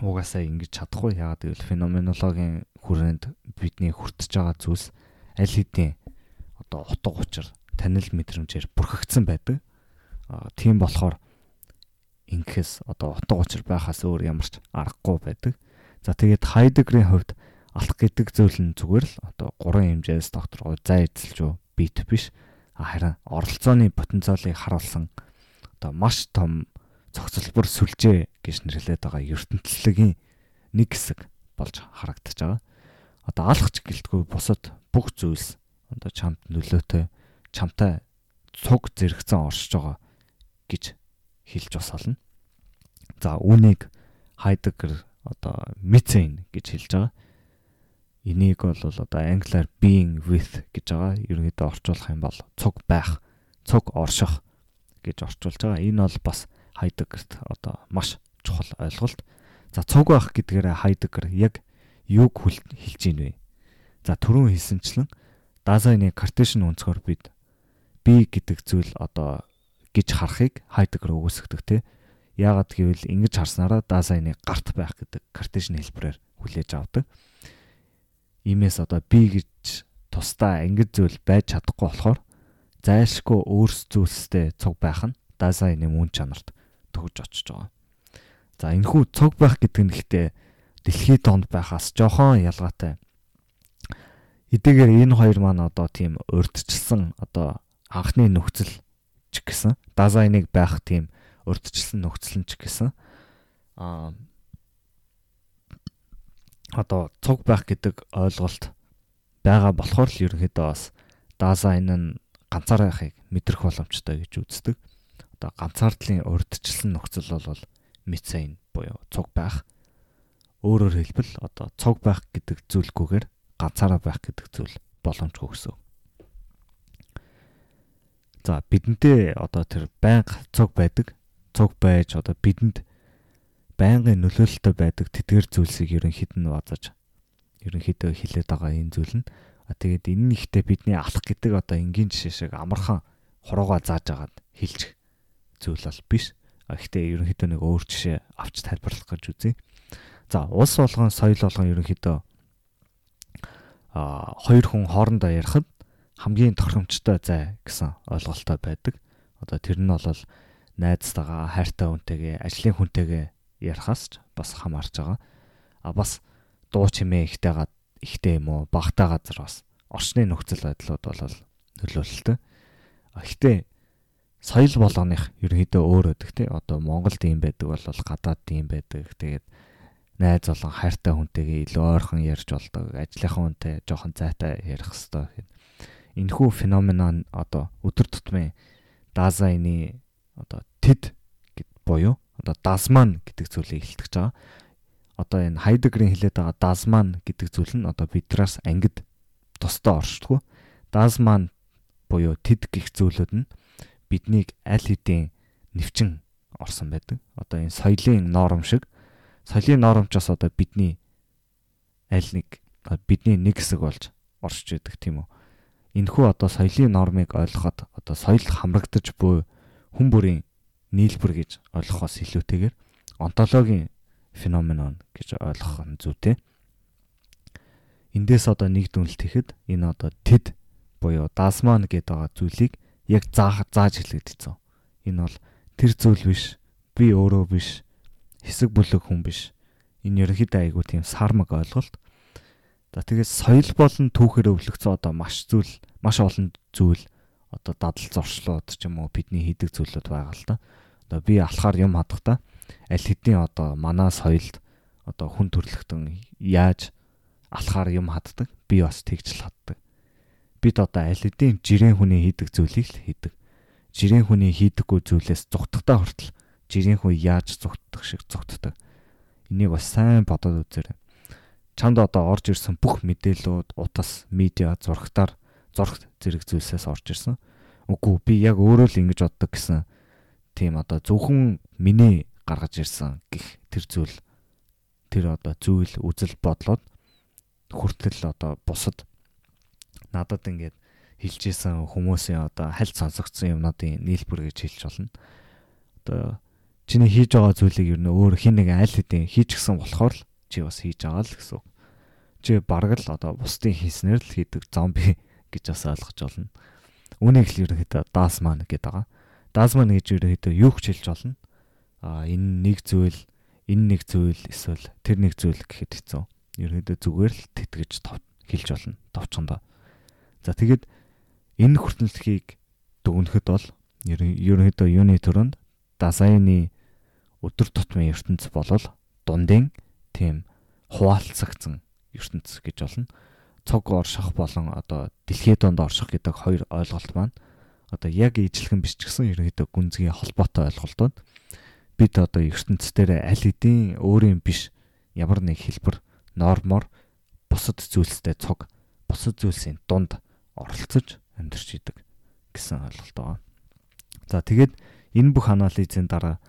угаасаа ингэж чадахгүй. Яагаад гэвэл феноменологийн хүрээнд бидний хүртэж байгаа зүйлс аль хэдийн одоо утга учир танил мэдрэмжээр бүрхэгдсэн байдаг. А тийм болохоор ингэхээс одоо утга учир байхаас өөр ямар ч аргагүй байдаг. За тэгээд Хайдегрийн хувьд алах гэдэг зүйл нь зүгээр л одоо гурван хэмжээс докторгоо зай эзэлж бит биш. Харин оролцооны потенциалыг харуулсан одоо маш том цогцлбор сүлжээ гэж нэрлэдэг байгаа ертөнцлөгийн нэг хэсэг болж харагдаж байгаа. Одоо алхаж гэлтгүй бусад бүх зүйлс одоо чамд нөлөөтэй чамтай цуг зэрэгцэн оршиж байгаа гэж хэлж бас олно. За үүнийг Хайдеггер одоо мицэн гэж хэлж байгаа. Энийг бол одоо англиар being with гэж байгаа. Ерөнхийдөө орчуулах юм бол цуг байх, цуг орших гэж орчуулж байгаа. Энэ бол бас Хайдеггерт одоо маш чухал ойлголт. За цуг байх гэдгээрээ Хайдеггер яг юг хэлж ийн вэ? За түрүүн хэлсэнчлэн Дазайны картешн өнцгөр бид би гэдэг зүйл одоо гэж харахыг Хайдеггер өгөөсгдөг те. Яагаад гэвэл ингэж харснараа Дазайны гарт байх гэдэг картешн хэлбэрээр хүлээж авдаг. Иймээс одоо би гэж тусдаа ингэж зүйл байж чадахгүй болохоор зайлшгүй өөрсдөөстэй цуг байх нь Дазайны мөн чанарт төгж очиж байгаа. За энэхүү цуг байх гэдэг нь ихтэй дэлхийд донд байхаас жоохон ялгаатай. Эдгээр энэ хоёр маань одоо тийм урдчилсан одоо анхны нөхцөл ч гэсэн Дазайныг байх тийм урдчилсан нөхцөл ч гэсэн аа одоо цуг байх гэдэг ойлголт байгаа болохоор л ерөнхийдөө бас Дазайн нь ганцаараа байхыг мэдрэх боломжтой гэж үздэг. Одоо ганцаардлын урдчилсан нөхцөл бол мицейн буюу цуг байх. Өөрөөр хэлбэл одоо цуг байх гэдэг зүйлгүйгээр ганцаараа байх гэдэг зүйл боломжгүй гэсэн. За бидэнтэй одоо тэр байнга цуг байдаг. Цуг байж одоо бидэнд байнгын нөлөөлөлтөй байдаг тэтгэр зүйлсийг ерөнхийд нь базаж ерөнхийдөө хилээд байгаа энэ зүйл нь тэгээд энэ нь ихтэй бидний алах гэдэг одоо энгийн жишээ шиг амархан хурууга зааж агаад хилчих зүйл бол биш. Гэхдээ ерөнхийдөө нэг өөр жишээ авч тайлбарлах гэж үзье. За улс болгон соёл болгон ерөнхийдөө а хоёр хүн хоорондоо ярихад хамгийн тохиромжтой зай гэсэн ойлголттой байдаг. Одоо тэр нь бол найзтайгаа хайртай хүнтэйгээ ажлын хүнтэйгээ ярихаас ч бас хамаарч байгаа. А бас дуу чимээ ихтэйгаа ихтэй юм уу багтаа газар бас орчны нөхцөл байдлууд бол нөлөөлөлтөө. А гэхдээ соёл болгоных ерөнхийдөө өөр өдөг тий. Одоо Монголд ийм байдаг бол гадаад ийм байдаг. Тэгээд найз болон хайртай хүнтэйгээ илүү ойрхон ярьж болдог. Ажлынхан хүнтэй жоохон зайтай ярих хэвээр. Энэхүү феномен одоо өдөр тутмын Дазайны одоо тэд гэд буюу одоо Дасман гэдэг зүйлийг илтгэж байгаа. Одоо энэ Хайдегрийн хэлээд байгаа Дасман гэдэг зүйл нь одоо бидраас ангид тусдаа оршдгоо. Дасман буюу тэд гих зүйлүүд нь биднийг аль хэдийн нэвчин орсон байдаг. Одоо энэ соёлын норм шиг соёлын нормчоос одоо бидний аль нэг бидний нэг хэсэг болж оршиж байдаг тийм үү. Энэхүү одоо соёлын нормыг ойлгоход одоо соёл хамрагдаж буй хүн бүрийн нийлбэр гэж ойлгохоос илүүтэйгээр онтологийн феномен гэж ойлгох нь зүйтэй. Эндээс одоо нэг дүнэлт ихэд энэ одоо тэд буюу дасман гэдэг байгаа зүйлийг яг заах зааж хэлэгдэсэн. Энэ бол тэр зүйл биш. Би өөрөө биш. Хэсэг бүлэг хүн биш. Энэ ерөнхийдөө айгүй тийм сармаг ойлголт. За тэгээд соёл болон түүхээр өвлөгцөө одоо маш зүйл маш олон зүйл одоо дадал зорчлууд ч юм уу бидний хийдэг зүйлүүд байгаа л да. Одоо би алхаар юм хадгахдаа аль хэдийн одоо манай соёлд одоо хүн төрлөختөн яаж алхаар юм хаддаг би бас тэгж л хаддаг бид одоо аль хэдийн жирийн хүний хийдэг зүйлийг л хийдэг. Жирийн хүний хийдэггүй зүйлээс зүгтгтаа хүртэл жирийн хүн яаж зүгтдаг шиг зүгтдаг. Энийг бас сайн бодоод үзээрэй. Чамд одоо орж ирсэн бүх мэдээлүүд, утас, медиа, зурагтаар зураг зэрэг зүйлсээс орж ирсэн. Үгүй би яг өөрөө л ингэж боддог гэсэн тийм одоо зөвхөн миний гаргаж ирсэн гих тэр зүйл тэр одоо зүйл үзэл бодлоод хүртэл одоо бусад надад ингээд хэлж исэн хүмүүсийн одоо хальт сонсогдсон юмнуудын нийлбэр гэж хэлж болно. Одоо чиний хийж байгаа зүйлийг ер нь өөр хин нэг аль хэдийн хийж гисэн болохоор л чи бас хийж байгаа л гэсэн үг. Чи бараг л одоо бусдын хийснээр л хийдэг зомби гэж бас ойлгож болно. Үүнийг л ерөнхийдөө Дасман гэдэг байгаа. Дасман гэж ерөнхийдөө юу хэлж болно. А энэ нэг зүйл, энэ нэг зүйл эсвэл тэр нэг зүйл гэхэд хэцүү. Ерөнхийдөө зүгээр л тэтгэж хэлж болно. Товчондоо. За тэгээд энэ хүртэлхийг дүгнэхэд бол ерөнхийдөө юуны төрөнд дасайны өдөр тутмын ертөнц болол дундын тийм хуваалцагдсан ертөнц гэж болно. Цог орших болон одоо дэлхийд донд орших гэдэг хоёр ойлголт маань одоо яг ижлэгэн биш ч гэсэн ерөнхийдөө гүнзгий холбоотой ойлголтууд бид одоо ертөнцийн аль хэдийн өөрийн биш ямар нэг хэлбэр нормоор бусад зүйлстэй цог бусад зүйлсийн дунд оролцож амьдарч идэг гэсэн ойлголт байгаа. За тэгээд энэ бүх анализийн дараа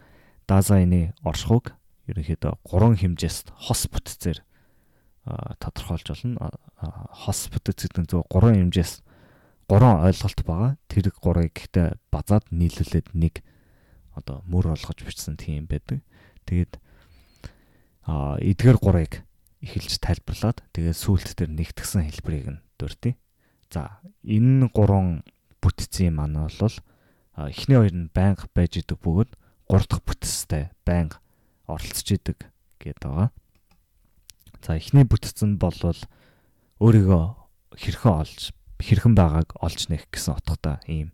Дазайны оршихуйг ерөнхийдөө гурван хэмжээст хос бүтцээр тодорхойлж болно. Хос бүтц гэдэг нь зөв гурван хэмжээс гурван ойлголт байгаа. Тэр гурыг гэхдээ базаад нийлүүлээд нэг одоо мөр олгож бичсэн тийм байдаг. Тэгээд а эдгээр гурыг эхэлж тайлбарлаад тэгээд сүүлд тэр нэгтгсэн хэлбэрийг нь дурдъя. За энэ гурван бүтцийн маань бол эхний хоёр нь байнга байж идэг бөгөөд гурав дахь бүтцтэй байнга оролцож идэг гэдэг байгаа. За эхний бүтц нь бол өөрийгөө хэрхэн олж хэрхэн байгааг олж нэх гэсэн утгатай ийм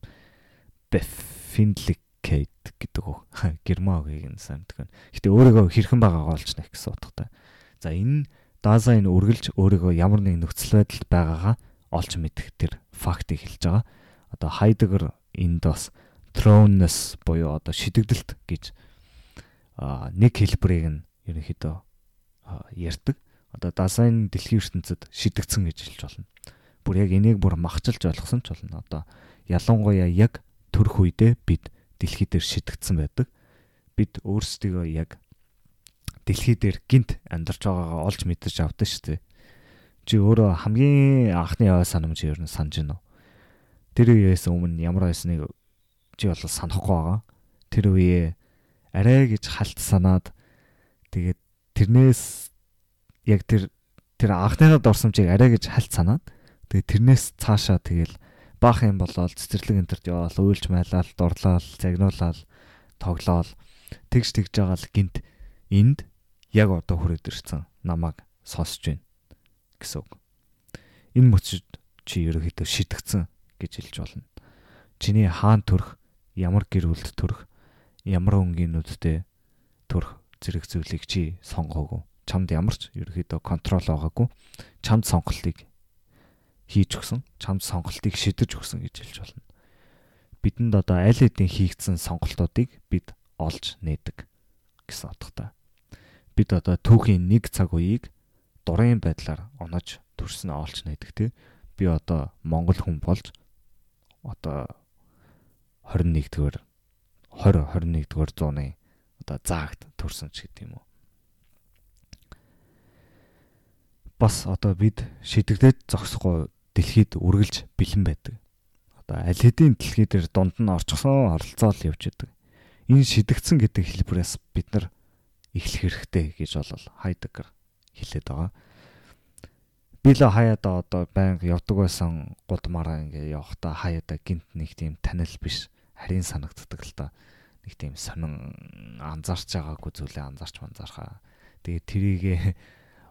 befindlicate гэдэг үг. Герман үгийг нь сайн мэдгэн. Гэтэ өөрийгөө хэрхэн байгааг олж нэх гэсэн утгатай. За энэ Даза энэ үргэлж өөрийгөө ямар нэг нөхцөл байдалд байгаагаа олж мэдэх тэр фактыг хэлж байгаа. Одоо Хайдегер энд бас throwness буюу одоо шидэгдэлт гэж нэг хэлбэрийг нь ерөнхийдөө ярьдаг. Одоо Дазайн дэлхийн ертөнцид шидэгцэн гэж хэлж болно. Бүр яг энийг бүр махчилж ойлгосон ч болно. Одоо ялангуяа яг төрөх үедээ бид дэлхий дээр шидэгдсэн байдаг. Бид өөрсдийгөө яг дэлхий дээр гинт амьдарч байгаагаа олж мэдэрч авдаг шүү дээ. Чи өөрөө хамгийн анхны ой санамж ер нь санаж байна уу? Тэр үеэс өмнө ямар байсныг чи бол санахгүй байгаа. Тэр үеэ арай гэж халт санаад тэгээд тэрнээс яг тэр тэр анхныхад орсон чиг арай гэж халт санаад тэгээд тэрнээс цаашаа тэгэл баах юм болоод цэцэрлэг энтерт яваал уйлж майлал дурлал загнуулал тоглоал тэгж тэгж байгаа л гинт энд яг одоо хүрээд ирсэн намайг сонсож байна гэсэн үг. Энэ мөчид чи ерөөхдөө шидэгцэн гэж хэлж болно. Чиний хаан төрх, ямар гэр бүлд төрх, ямар өнгөнүүдтэй төрх зэрэг зүйлийг чи сонгоогүй. Чамд ямар ч ерөөхдөө контрол байгаагүй. Чамд сонголтыг хийж өгсөн, чамд сонголтыг шидэж өгсөн гэж хэлж болно. Бидэнд одоо аль хэдийн хийгдсэн сонголтуудыг бид олж нээдэг гэсэн утгатай бид одоо түүхийн нэг цаг үеийг дурын байдлаар онож төрсөн олж найдаг тий. Би одоо монгол хүн болж одоо 21-р 20 21-р зууны одоо заагт төрсөн ч гэдэг юм уу. Бас одоо бид шидэгдээд зогсохгүй дэлхийд үргэлж бэлэн байдаг. Одоо аль хэдийн дэлхий дээр дунд нь орчихсон оролцоол явж байдаг. Энэ шидэгдсэн гэдэг хэлбэрээс бид нар эхлэх хэрэгтэй гэж бол Хайдеггер хэлээд байгаа. Би л хаяада одоо байнга явдаг байсан гудмаараа ингээ явахдаа хаяада гинт нэг тийм танил биш харин санагддаг л та. Нэг тийм сонин анзаарч байгаагүй зүйлээ анзаарч манзаархаа. Тэгээ тэрийгээ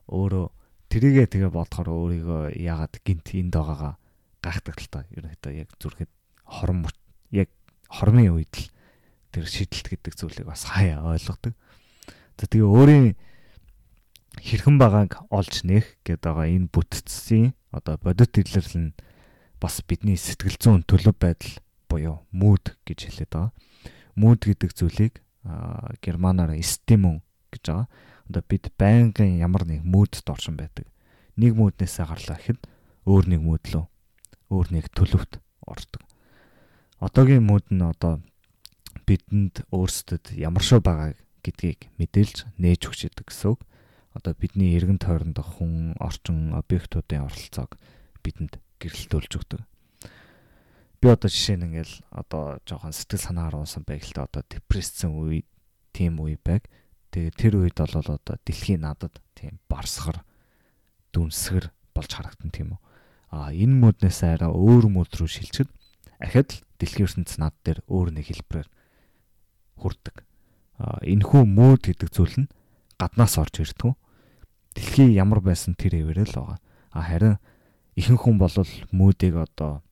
өөрөө тэрийгээ тэгээ бодохоор өөрийгөө яагаад гинт энд байгаагаа гайхдаг л та. Ерөнхийдөө яг зүрхэд хором яг хормын үед л тэр шидэлт гэдэг зүйлийг бас хаяа ойлгодог. Тэгээ өөрийн хэрхэн байгааг олж нээх гэдэг байгаа энэ бүтцийн одоо бодит илэрлэл нь бас бидний сэтгэл зүйн төлөв байдал буюу mood гэж хэлээд байгаа. Mood гэдэг зүйлийг германаар стимун гэж байгаа. Одоо бид байнгын ямар нэг moodд оршин байдаг. Нэг moodнээсээ гарлаа гэхэд өөр нэг mood лөө өөр нэг төлөвт ордог. Одоогийн mood нь одоо бидэнд өөрсдөд ямар шиг байгааг гэдгийг мэдээлж нээж өгч идэг гэсэн үг. Одоо бидний эргэн тойрондох хүн, орчин, объектуудын оролцоог бидэнд гэрэлтүүлж өгдөг. Би одоо жишээ нь ингээл одоо жоохон сэтгэл санаагаар унсан байгальтай одоо депресссэн үе, тийм үе байг. Тэгээ тэр үед бол одоо дэлхийн надад тийм барсгар, дүнсгэр болж харагдан тийм үү. А энэ мөднөөс арай өөр мөд рүү шилжихэд ахад л дэлхийн ертөнц над дээр өөр нэг хэлбэрээр хүрдэг энэхүү мөөд гэдэг зүйл нь гаднаас орж ирдэг. Дэлхий ямар байсан тэр хэвээрээ л байгаа. А харин ихэнх хүн бол мөөдийг одоо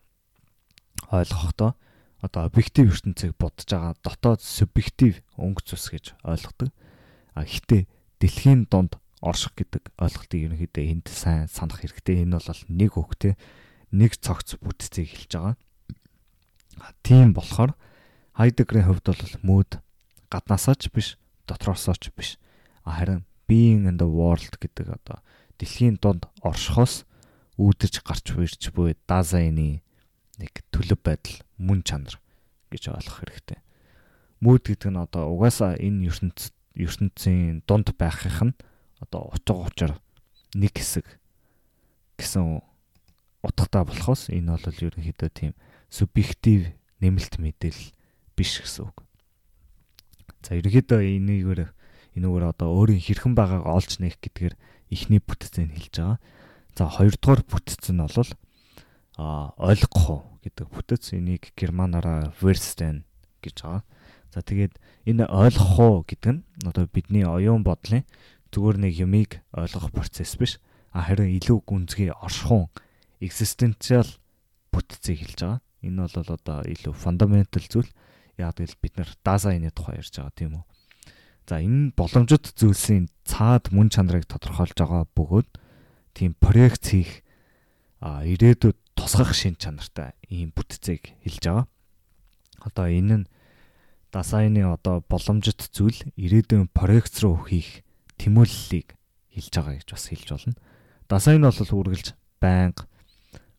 ойлгохдоо одоо объектив ертөнцийг бодож байгаа дотоод субъектив өнгө цус гэж ойлгодог. А гэхдээ дэлхийн донд орших гэдэг ойлголтыг ерөнхийдөө энд сайн санах хэрэгтэй. Энэ бол нэг хөвгтэй нэг цогц бүтцийг хэлж байгаа. Тийм болохоор Хайдегрийн хувьд бол мөөд гаднаасаа ч биш, дотроосоо ч биш. Харин being in the world гэдэг одоо дэлхийн донд оршихоос үүдэж гарч буйрч буй дазайны нэг төлөв байдал мөн чанар гэж ойлгох хэрэгтэй. Мүүд гэдэг нь одоо угаасаа энэ ертөнц ертөнцийн дунд байхынх нь одоо утга учир нэг хэсэг гэсэн утгатай болохоос энэ бол ерөнхийдөө тийм субъектив нэмэлт мэдээлэл биш гэсэн үг. За ерөнхийдөө энийгээр энүүгээр одоо өөрийн хэрхэн байгааг олж нээх гэдгээр ихний бүтцийг хэлж байгаа. За хоёрдугаар бүтц нь бол ойлгох уу гэдэг бүтэц энийг германаараа Verstehen гэж байгаа. За тэгээд энэ ойлгох уу гэдэг нь одоо бидний оюун бодлын зүгээр нэг юмыг ойлгох процесс биш. А харин илүү гүнзгий оршихуун existential бүтцийг хэлж байгаа. Энэ бол одоо илүү fundamental зүйл. Яг л бид нар Дазайны тухай ярьж байгаа тийм үү. За энэ боломжит зүйлсийн цаад мөн чанарыг тодорхойлж байгаа бөгөөд тийм проект хийх ирээдүйд тусгах шин чанартай ийм бүтцийг хэлж байгаа. Одоо энэ нь дасайны одоо боломжит зүйл ирээдүйн проект руу хийх тэмүүллийг хэлж байгаа гэж бас хэлж болно. Дасайн бол үргэлж байнга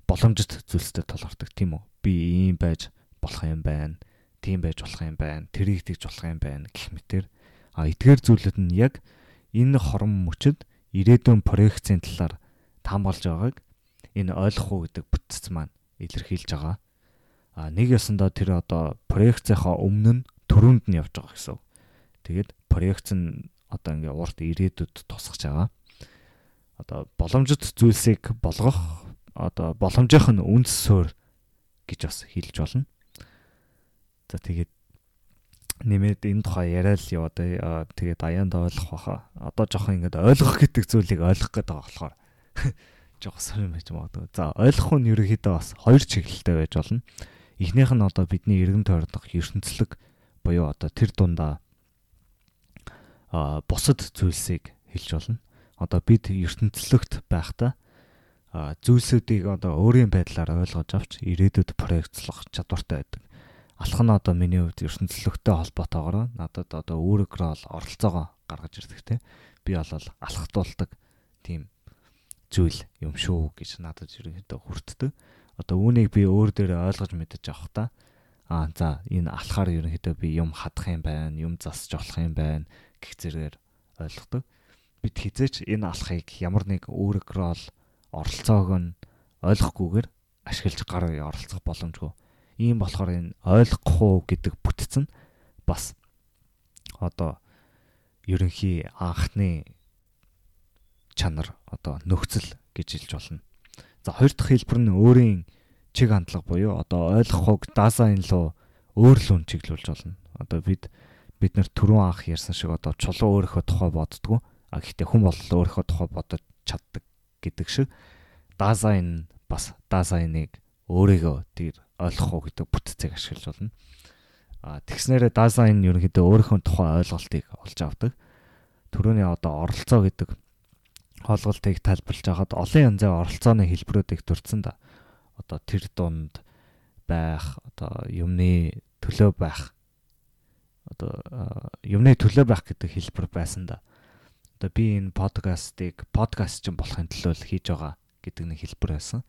боломжит зүйлстэй толгордог тийм үү? Би ийм байж болох юм байна. Тийм байж болох юм байна. Тэрийг тэгж болох юм байна гэх мэтэр А эдгээр зүйлүүд нь яг энэ хорон мөчөд ирээдүйн проекцийн талаар таамаглаж байгааг энэ ойлгох уу гэдэг бүтц маань илэрхийлж байгаа. А нэг ясандаа тэр одоо проекцийнхаа өмнө нь төрөнд нь явж байгаа гэсэн. Тэгээд проекц нь одоо ингээ урт ирээдүйд тусгаж байгаа. Одоо боломжит зүйлсийг болгох одоо боломжийнх нь үнс суурь гэж бас хэлж болно. За тэгээд нэмээд энэ тухай яриад л яваа даа. Тэгээд аяанд ойлгох баха. Одоо жоохон ингэж ойлгох гэдэг зүйлийг ойлгох гээд байгаа болохоор жоохон сонирм байж магадгүй. За ойлгох нь ерөөхдөө бас хоёр чиглэлтэй байж болно. Эхнийх нь одоо бидний эргэн тойрнох ертөнцлөг буюу одоо тэр дундаа а бусад зүйлсийг хэлж болно. Одоо бид ертөнцлөгт байхдаа зүйлсүүдийг одоо өөрийн байдлаар ойлгож авч ирээдүйд проектлох чадвартай байдаг алх нь одоо миний хувьд ертөнцлөгтэй холбоотойгоор надад одоо өөрөөрөө бол оролцоогоо гаргаж ирдэг те би бол алхтуулдаг тийм зүйл юм шүү гэж надад ерөнхийдөө хүртдэг. Одоо үүнийг би өөр дээрээ ойлгож мэдэж авах та аа за энэ алхаар ерөнхийдөө би юм хадах юм байна, юм засч болох юм байна гэх зэрэгээр ойлгодог. Бид хизээч энэ алхахыг ямар нэг өөрөөрөө бол оролцоог нь ойлгохгүйгээр ашиглаж гар оролцох боломжгүй Ийм болохоор энэ ойлгох уу гэдэг бүтц нь бас одоо ерөнхий анхны чанар одоо нөхцөл гэж хэлж болно. За хоёр дахь хэлбэр нь өөрийн чиг хандлага буюу одоо ойлгохыг дазайн руу өөр л үн чиглүүлж болно. Одоо бид бид нар түрүүн анх ярьсан шиг одоо чулуу өөрийнхөө тухай боддгоо. А гэхдээ хүн бол өөрийнхөө тухай бодож чаддаг гэдэг шиг дазайн бас дазайныг өөрийгөө тэр ойлгох уу гэдэг бүтцийг ашиглаж болно. А тэгснээрээ дизайн ерөнхийдөө өөрийнхөө тухайн ойлголтыг олж авдаг. Төрөний одоо оролцоо гэдэг хоолголтыг тайлбарлаж байхад олон янзын оролцооны хэлбэрүүдийг дурдсан да. Одоо тэр дунд байх, одоо юмны төлөө байх. Одоо юмны төлөө байх гэдэг хэлбэр байсан да. Одоо би энэ подкастыг подкаст чинь болохын төлөө л хийж байгаа гэдэг нэг хэлбэр байсан.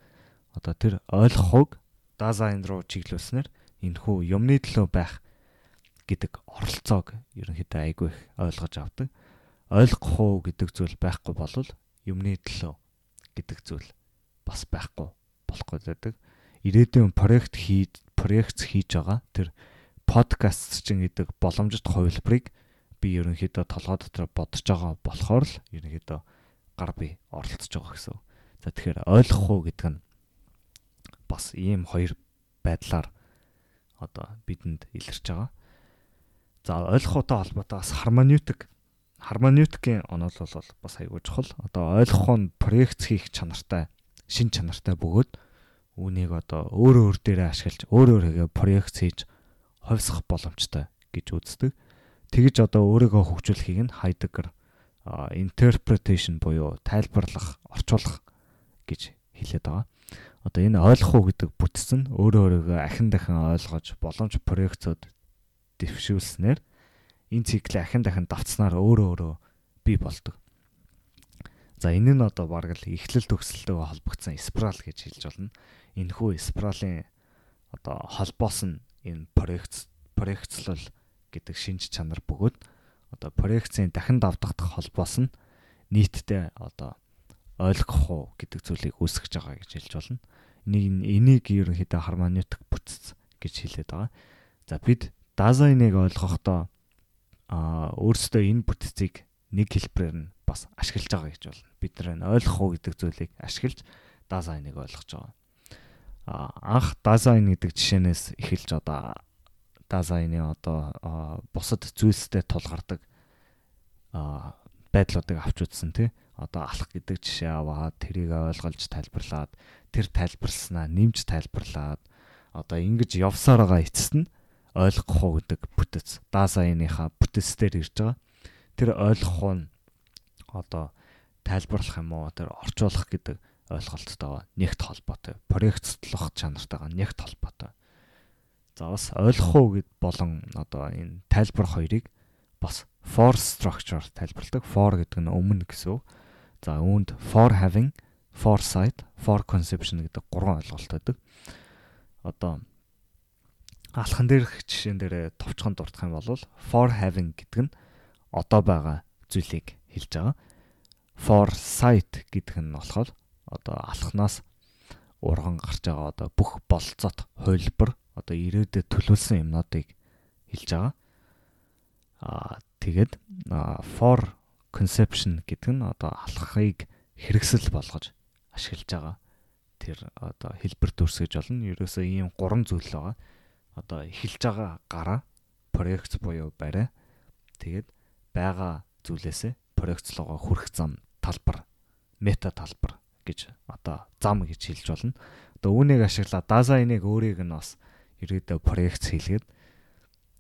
Одоо тэр ойлгохыг дизайн руу чиглүүлснээр энэхүү юмны төлөө байх гэдэг оролцоог ерөнхийдөө айгүй их ойлгож авдаг. Ойлгох уу гэдэг зүйл байхгүй болвол юмны төлөө гэдэг зүйл бас байхгүй болохгүй байдаг. Ирээдүйн проект хийж проект хийж байгаа тэр подкаст чинь гэдэг боломжит хувилбарыг би ерөнхийдөө толгой дотор бодож байгаа болохоор л ерөнхийдөө гар би оролцож байгаа гэсэн. За тэгэхээр ойлгох уу гэдэг нь бас ийм хоёр байдлаар одоо бидэнд илэрч байгаа. За ойлгохтой холбоотой бас хармонитик хармонитикийн онол бол бас аягүй чухал. Одоо ойлгох нь проект хийх чанартай, шин чанартай бөгөөд үүнийг одоо өөр өөр дээрээ ашиглаж өөр өөрийгөө проект хийж ховсох боломжтой гэж үздэг. Тэгж одоо өөрийгөө хөгжүүлэхийг нь Heidegger interpretation буюу тайлбарлах, орчуулах гэж хэлээд байгаа одоо энэ ойлгох уу гэдэг бүтц нь өөрөө өөрийгөө ахин дахин ойлгож боломж проекцод дэвшүүлснээр энэ циклээ ахин дахин давтснаар өөрөө өөрөө бий болдог. За энэ нь одоо баг л эхлэл төгсөлтөйгөө холбогдсон спираль гэж хэлж болно. Энэ хүү спиралийн одоо холбоос нь энэ проект проекцлол гэдэг шинж чанар бөгөөд одоо проекцийн дахин давтагдах холбоос нь нийтдээ одоо ойлгох уу гэдэг зүйлийг үүсгэж байгаа гэж хэлж болно нэг энийг ерөнхийдөө хармонитик бүтц гэж хэлээд байгаа. За бид дизайныг ойлгохдоо өөрсдөө энэ бүтцийг нэг хэлбэрээр нь бас ашиглаж байгаа гэж болно. Бид энэ ойлгох уу гэдэг зүйлийг ашиглаж дизайныг ойлгож байгаа. анх дизайн гэдэг жишээнээс эхэлж одоо дизайны одоо бусад зүйлстэй тулгардаг байдлуудыг авч үзсэн тий. Одоо алах гэдэг жишээ аваад тэрийг ойлгуулж тайлбарлаад тэр тайлбарласнаа нэмж тайлбарлаад одоо ингэж явсаар байгаа эцэст нь ойлгох уу гэдэг бүтэц дизайныхаа бүтэцээр ирж байгаа. Тэр ойлгох нь одоо тайлбарлах юм уу тэр орчуулах гэдэг ойлголттойгоо нэгт холбоотой. Проекцлох чанартайгаа нэгт холбоотой. За бас ойлгох уу гэд болон одоо энэ тайлбар хоёрыг бас for structure тайлбарладаг. For гэдэг нь өмнө гэсэн. За үүнд for having, foresight, for conception гэдэг гурван ойлголт байдаг. Одоо алхан дээрх жишээн дээр товчхон дурдах юм бол for having гэдэг нь одоо байгаа зүйлийг хэлж байгаа. Foresight гэдэг нь болохоор одоо алхнаас урган гарч байгаа одоо бүх болцоот хувилбар одоо ирээдүйд төлөвлөсөн юмнуудыг хэлж байгаа. Аа тэгээд for conception гэдэг нь одоо алхахыг хэрэгсэл болгож ашиглаж байгаа. Тэр одоо хэлбэр төрсөж болно. Ерөөсөө ийм гурван зүйл байгаа. Одоо эхэлж байгаа гараа проект буюу барай. Тэгээд байгаа зүйлээсээ проектлогоо хүрэх зам талбар, мета талбар гэж одоо зам гэж хэлж болно. Одоо үүнийг ашиглаад дизайныг өөрийг нь бас ирээдүйд проект хийлгээд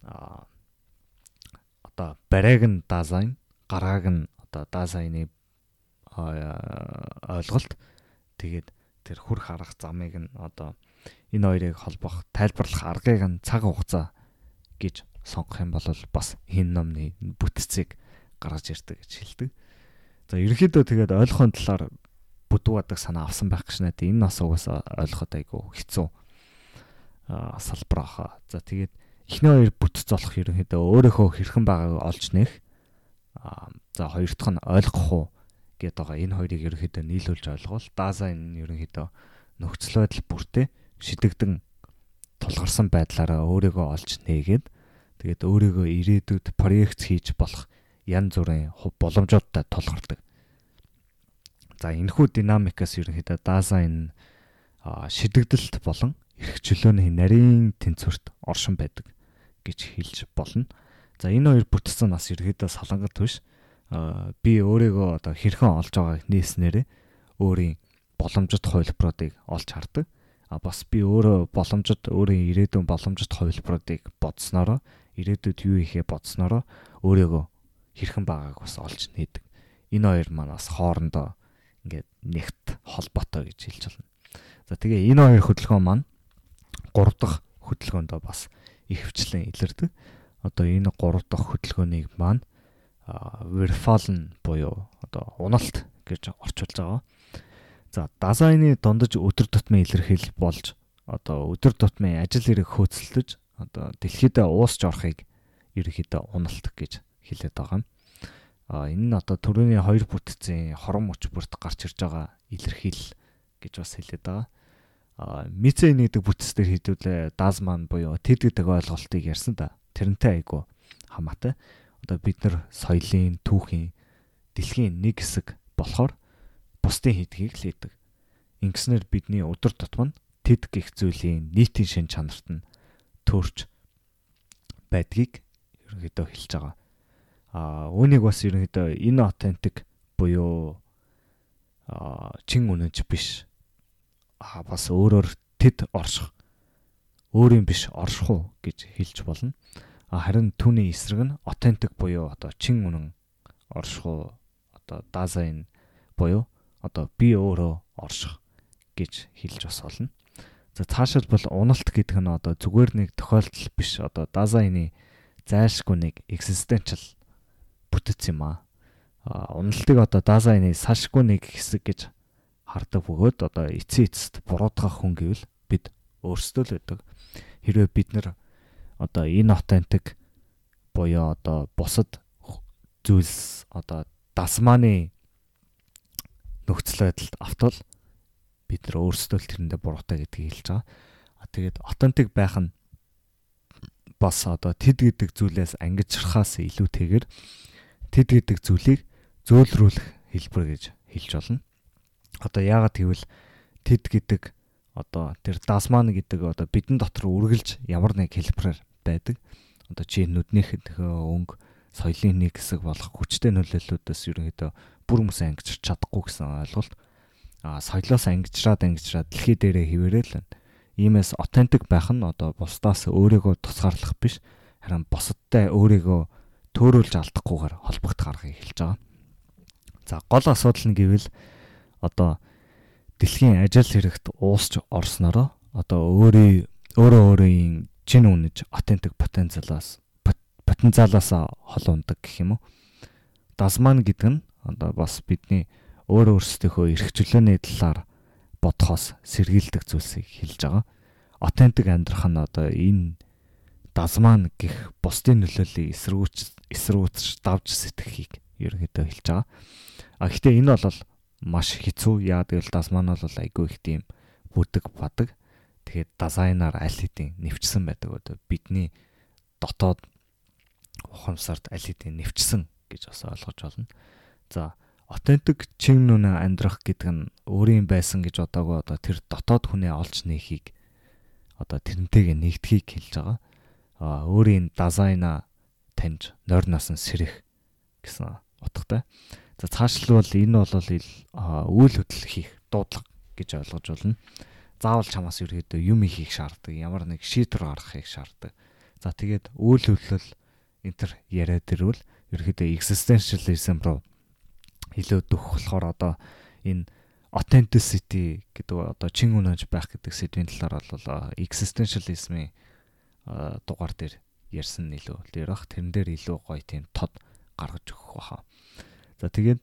а одоо барайг нь дизайн, гарааг нь одоо дизайны ойлголт тэгээд тэр хүрх арга замыг нь одоо энэ хоёрыг холбох, тайлбарлах аргыг нь цаг хугацаа гэж сонгох юм бол бас хин номны бүтцийг гаргаж ирдэг гэж хэлдэг. За ерөнхийдөө тэгээд ойлгохын талаар бүдүүадаг санаа авсан байх гэж надад энэ нас угаасаа ойлгоход айгу хэцүү салбар аха. За тэгээд эхний хоёр бүтц олох ерөнхийдөө өөрөөхөө хэрхэн байгааг олж нэх. За хоёр дахь нь ойлгох уу гэдэг байгаа. Энэ хоёрыг ерөнхийдөө нийлүүлж ойлгуул. Даазаа энэ ерөнхийдөө нөхцөл байдал бүртээ шидэгдэн тулгарсан байдлаараа өөрийгөө олж нээгээд тэгээд өөрийгөө ирээдүйд проект хийж болох янз бүрийн боломжуудтай тулгардаг. За энэхүү динамикаас ерөнхийдөө даасаа энэ шидэгдэлт болон эрх чөлөөний нарийн тэнцвэрт оршин байдаг гэж хэлж болно. За энэ хоёр бүтцэн нас ерөнхийдөө салангат биш. Би өөрийгөө одоо хэрхэн олж байгааг нээснээрээ өөрийн боломжит хувилбаруудыг олж хардаг. А бас би өөрөө боломжит өөрийн ирээдүйн боломжит хувилбаруудыг бодсноороо ирээдүйд юу ихээ бодсноороо өөрийгөө хэрхэн байгааг бас олж нээдэг. Энэ хоёр манаас хоорондоо ингээд нэгт холбоотой гэж хэлж байна. За тэгээ энэ хоёр хөдөлгөөн маань 3 дахь хөдөлгөөндөө бас ихвчлэн илэрдэг. Одоо энэ 3 дахь хөдөлгөөнийг маань верфалн буюу одоо уналт гэж орчуулж байгаа. За дизайны дундаж өдөр тутмын илэрхийлэл болж одоо өдөр тутмын ажил хэрэг хөөцөлдөж одоо дэлхийдээ уусч орохыг ерөнхийдөө уналт гэж хэлээд байгаа юм. А энэ нь одоо төрөний хоёр бүтцийн хорон мөч бүрт гарч ирж байгаа илэрхийлэл гэж бас хэлээд байгаа. А мицэ нэгдэг бүтц дээр хэдүүлээ дазман буюу тэд гэдэг ойлголтыг ярьсан да. Тэрнтэй айгу хамаатай. Одоо бид нар соёлын, түүхийн, дэлхийн нэг хэсэг болохоор бусдын хийдгийг л хийдэг. Ингэснээр бидний өдөр тутам нь тэд гих зүйлийн нийтийн шин чанарт нь төрж байдгийг ерөнхийдөө хэлж байгаа. А үүнийг бас ерөнхийдөө энэ authentic буюу а чин үнэнч биш. А бас өөрөөр тэд орших. өөрийн биш орших уу гэж хэлж болно. А харин түүний эсрэг нь authentic буюу одоо чин үнэн орших уу одоо дизайн буюу одоо би өөрөө орших гэж хэлж бас болно. За цаашаа бол уналт гэдэг нь одоо зүгээр нэг тохиолдол биш одоо дизайны зайлшгүй нэг existential бүтэц юм аа. Уналтыг одоо дазайны салшгүй нэг хэсэг гэж хардаг бөгөөд одоо эцсийн эцэст буруудгах хүн гэвэл бид өөрсдөө л байдаг. Хэрвээ бид нар одоо энэ authentic буюу одоо бусад зүйлс одоо дасманы нөхцөл байдалд автвал бид нар өөрсдөө л тэрэндээ буруутай гэдгийг хэлж байгаа. А тэгээд authentic байх нь бас одоо тэд гэдэг зүйлээс ангижрахаас илүүтэйгээр тэд гэдэг зүйлийг зөөлрүүлэх хэлбэр гэж хэлж болно. Одоо яагаад гэвэл тэд гэдэг одоо тэр дасман гэдэг одоо бидэн дотор үргэлж ямар нэг хэлбэрээр байдаг. Одоо чи нүднийх өнгө соёлын нэг хэсэг болох хүчтэй нөлөөллүүдээс ерөнхийдөө бүр хүмүүс ангиж чадахгүй гэсэн ойлголт. А соёлоос ангижраад ангижраад дэлхий дээрээ хിവэрэл. Иймээс аутентик байх нь одоо бусдаас өөрийгөө тусгаарлах биш харин бусадтай өөрийгөө төөрүүлж алдахгүйгээр холбогдох аргыг хэлж байгаа. За гол асуудал нь гэвэл одоо дэлхийн ажил хэрэгт уусч орснороо одоо өөрийн өөрөө өөрийн чин үнэж аутентик потенциалаас потенциалаас холуундаг гэх юм уу. Дасман гэдэг нь одоо бас бидний өөр өөрсдийнхөө эрх чөлөөний талаар бодхоос сэргийлдэг зүйлсийг хэлж байгаа. Аутентик амьдрах нь одоо энэ дасман гих бусдын нөлөөллийг эсрүүч эсрүүцж давж сэтгэхийг ерөнхийдөө хэлж байгаа. А гэхдээ энэ бол маш хэцүү. Яа гэвэл дасман бол айгүй их тийм бүдэг бадаг. Тэгэхээр дизайнаар аль хэдийн нэвчсэн байдаг одоо бидний дотоод ухамсарт аль хэдийн нэвчсэн гэж бас ойлгож байна. За аутентик чин нүнэ амьдрах гэдэг нь өөрийн байсан гэж бодоагүй одоо тэр дотоод хүнээ олж нээхийг одоо тэрнтэйгээ нэгдхийг хэлж байгаа. Аа өөрийн дизайна таньж нойрноос нь сэрэх гэсэн утгатай. За цаашлбал энэ бол үйл хөдлөл хийх дуудлага гэж ойлгож байна. Заавал чамаас ерөөдөө юм хийх шаарддаг, ямар нэг шийдвэр гаргахыг шаарддаг. За тэгээд үйл хөдлөл энтер яриад ирвэл ерөөдөө existentialism руу илүү дөх болохоор одоо энэ authenticity гэдэг одоо чин үнэнж байх гэдэг сэдвийн талаар бол existentialism-ийн дугаар дээр ярьсан илүү дээр бах тэрэн дээр илүү гоё тийм тод гаргаж өгөх баха. За тэгээд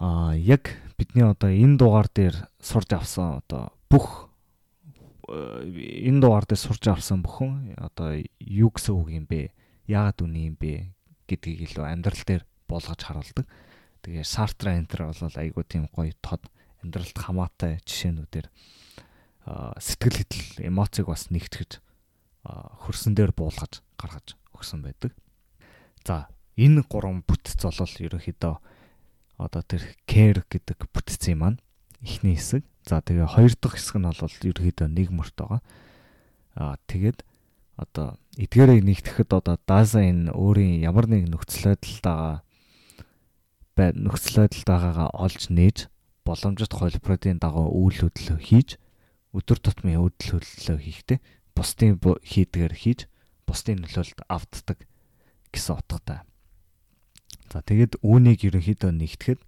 аа яг бидний одоо энэ дугаар дээр сурж авсан одоо бүх э, энэ дугаар дээр сурж авсан бүхэн одоо юу гэсэн үг юм бэ? Яагаад үний юм бэ гэдгийг илүү амьдрал дээр болгож харуулдаг. Тэгээ Сартра энтер бол айгуу тийм гоё тод амьдралд хамаатай жишээнүүдээр сэтгэл хөдлөл эмоцийг бас нэгтгэж хөрсөн дээр буулгаж гаргаж өгсөн байдаг. За энэ гурван бүтц болол ерөнхийдөө одоо тэр care гэдэг бүтцийн маань эхний хэсэг. За тэгээ хоёр дахь хэсэг нь бол ерөнхийдөө нэг мөрт байгаа. Аа тэгээд одоо эдгээрийг нэгтгэхэд одоо даза энэ өөрийн ямар нэг нөхцөл байдалтайгаа нөхцөл байдалтайгаа олж нээж боломжит холбоотын дагуу үйл хөдлөлөө хийж өдөр тутмын үйл хөдлөлөө хийхдээ бусдын хийдгээр хийж бусдын нөлөөлөлд автдаг гэсэн утгатай. За тэгээд үүнийг ерөнхийдөө нэгтгэхэд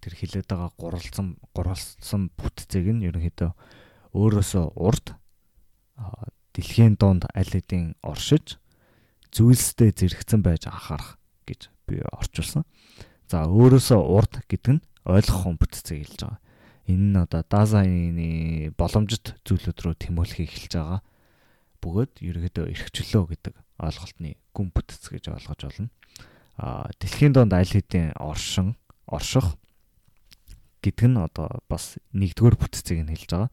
тэр хилээд байгаа гурвалсан гурвалсан бүтцийг нь ерөнхийдөө өөрөөсөө урд дэлхийн донд аль хэдийн оршиж зүйлстэй зэрэгцэн байж анхаарах гэж би орчуулсан. За өөрөөсөө урд гэдэг нь ойлгох бүтцийг хэлж байгаа. Энэ нь одоо дазайны боломжит зүйлүүд рүү тэмүүлэхийг хэлж байгаа. Бөгөөд ерөөдөө эрхчлөө гэдэг ойлголтны гүн бүтц гэж ойлгож байна а дэлхийн донд аль хэдийн оршин орших гэдэг нь одоо бас нэгдүгээр бүтцийг нь хэлж байгаа.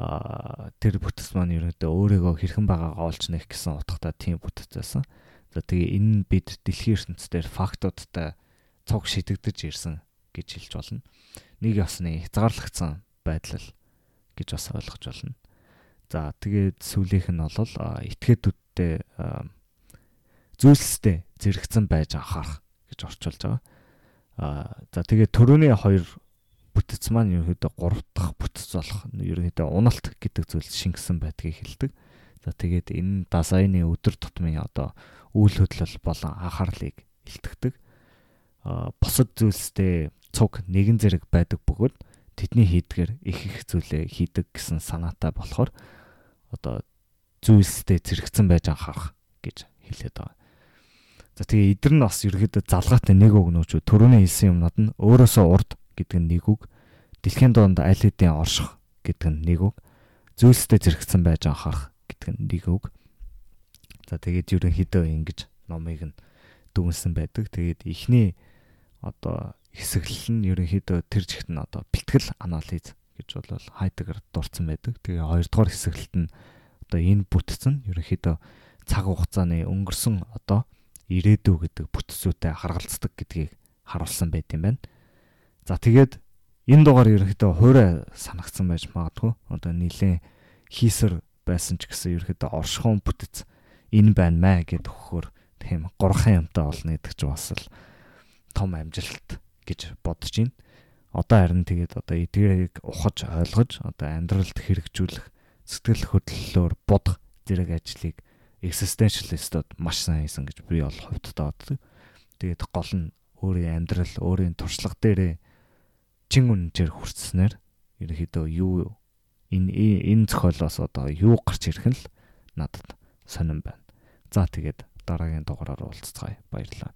А тэр бүтц маань ерөнхийдөө өөрийгөө хэрхэн байгаагаа олж нэх гэсэн утгатай тийм бүтц байсан. За тэгээ энэ бид дэлхийн ертөнцийн фактуудтай цог шидэгдэж ирсэн гэж хэлж болно. Нэг ясны хязгаарлагдсан байдал гэж бас ойлгож болно. За тэгээд сүүлийнх нь бол этгээдүүдтэй зүйлстэй зэрэгцэн байж анхаарах гэж орчуулж байгаа. Аа за тэгээ төрөний хоёр бүтц маань ерөнхийдөө гурав дахь бүтц болох ерөнхийдөө уналт гэдэг зүйл шингэсэн байдгийг хэлдэг. За тэгээд энэ дизайны өдөр тутмын одоо үйл хөдлөл болон анхаарлыг илтгэдэг. Босод зүйлстэй цуг нэгэн зэрэг байдаг бөгөөд тэдний хийдгээр их их зүйлээ хийдэг гэсэн санаатай болохоор одоо зүйлстэй зэрэгцэн байж анхаарах гэж хэлээд байгаа. За тэгээ эдгээр нь бас ерөөдөө залгаатай нэг үг нөөч төрөний хэлсэн юмнууд нь өөрөөсөө урд гэдэг нь нэг үг. Дэлхийн доонд аль хэдийн орших гэдэг нь нэг үг. Зүйлстэй зэрэгцэн байж анхаарах гэдэг нь нэг үг. За тэгээд ерөнхийдөө ингэж номыг нь дүгнсэн байдаг. Тэгээд эхний одоо хэсэглэл нь ерөнхийдөө тэр жигт нь одоо бэлтгэл анализ гэж бол хайдагар дурдсан байдаг. Тэгээ хоёрдугаар хэсэглэлт нь одоо энэ бүтцэн ерөнхийдөө цаг хугацааны өнгөрсөн одоо ирээдүй гэдэг бүтцүүтэй харгалздаг гэдгийг харуулсан байт юм байна. За тэгээд энэ дугаар ерөнхийдөө хуурай санагдсан байж магадгүй. Одоо нилийн хийсэр байсан ч гэсэн ерөнхийдөө оршихуун бүтэц энэ байна маа гэд өгөхөөр тийм гурхан юмтай болно гэдэг чинь бас л том амжилт гэж бодож байна. Одоо харин тэгээд одоо эдгээрийг ухаж ойлгож одоо амьдралд хэрэгжүүлэх сэтгэл хөдлөлөөр бодох зэрэг ажлыг existentialistууд маш сайн хийсэн гэж би бол хувьдтай боддог. Тэгээд гол нь өөрийн амьдрал, өөрийн туршлага дээрээ чин үнэнчээр хүрснээр ерөнхийдөө юу энэ энэ зохиолоос одоо юу гарч ирэх нь л надад сонирн байна. За тэгээд дараагийн дугаараар уулзцгаая. Баярлалаа.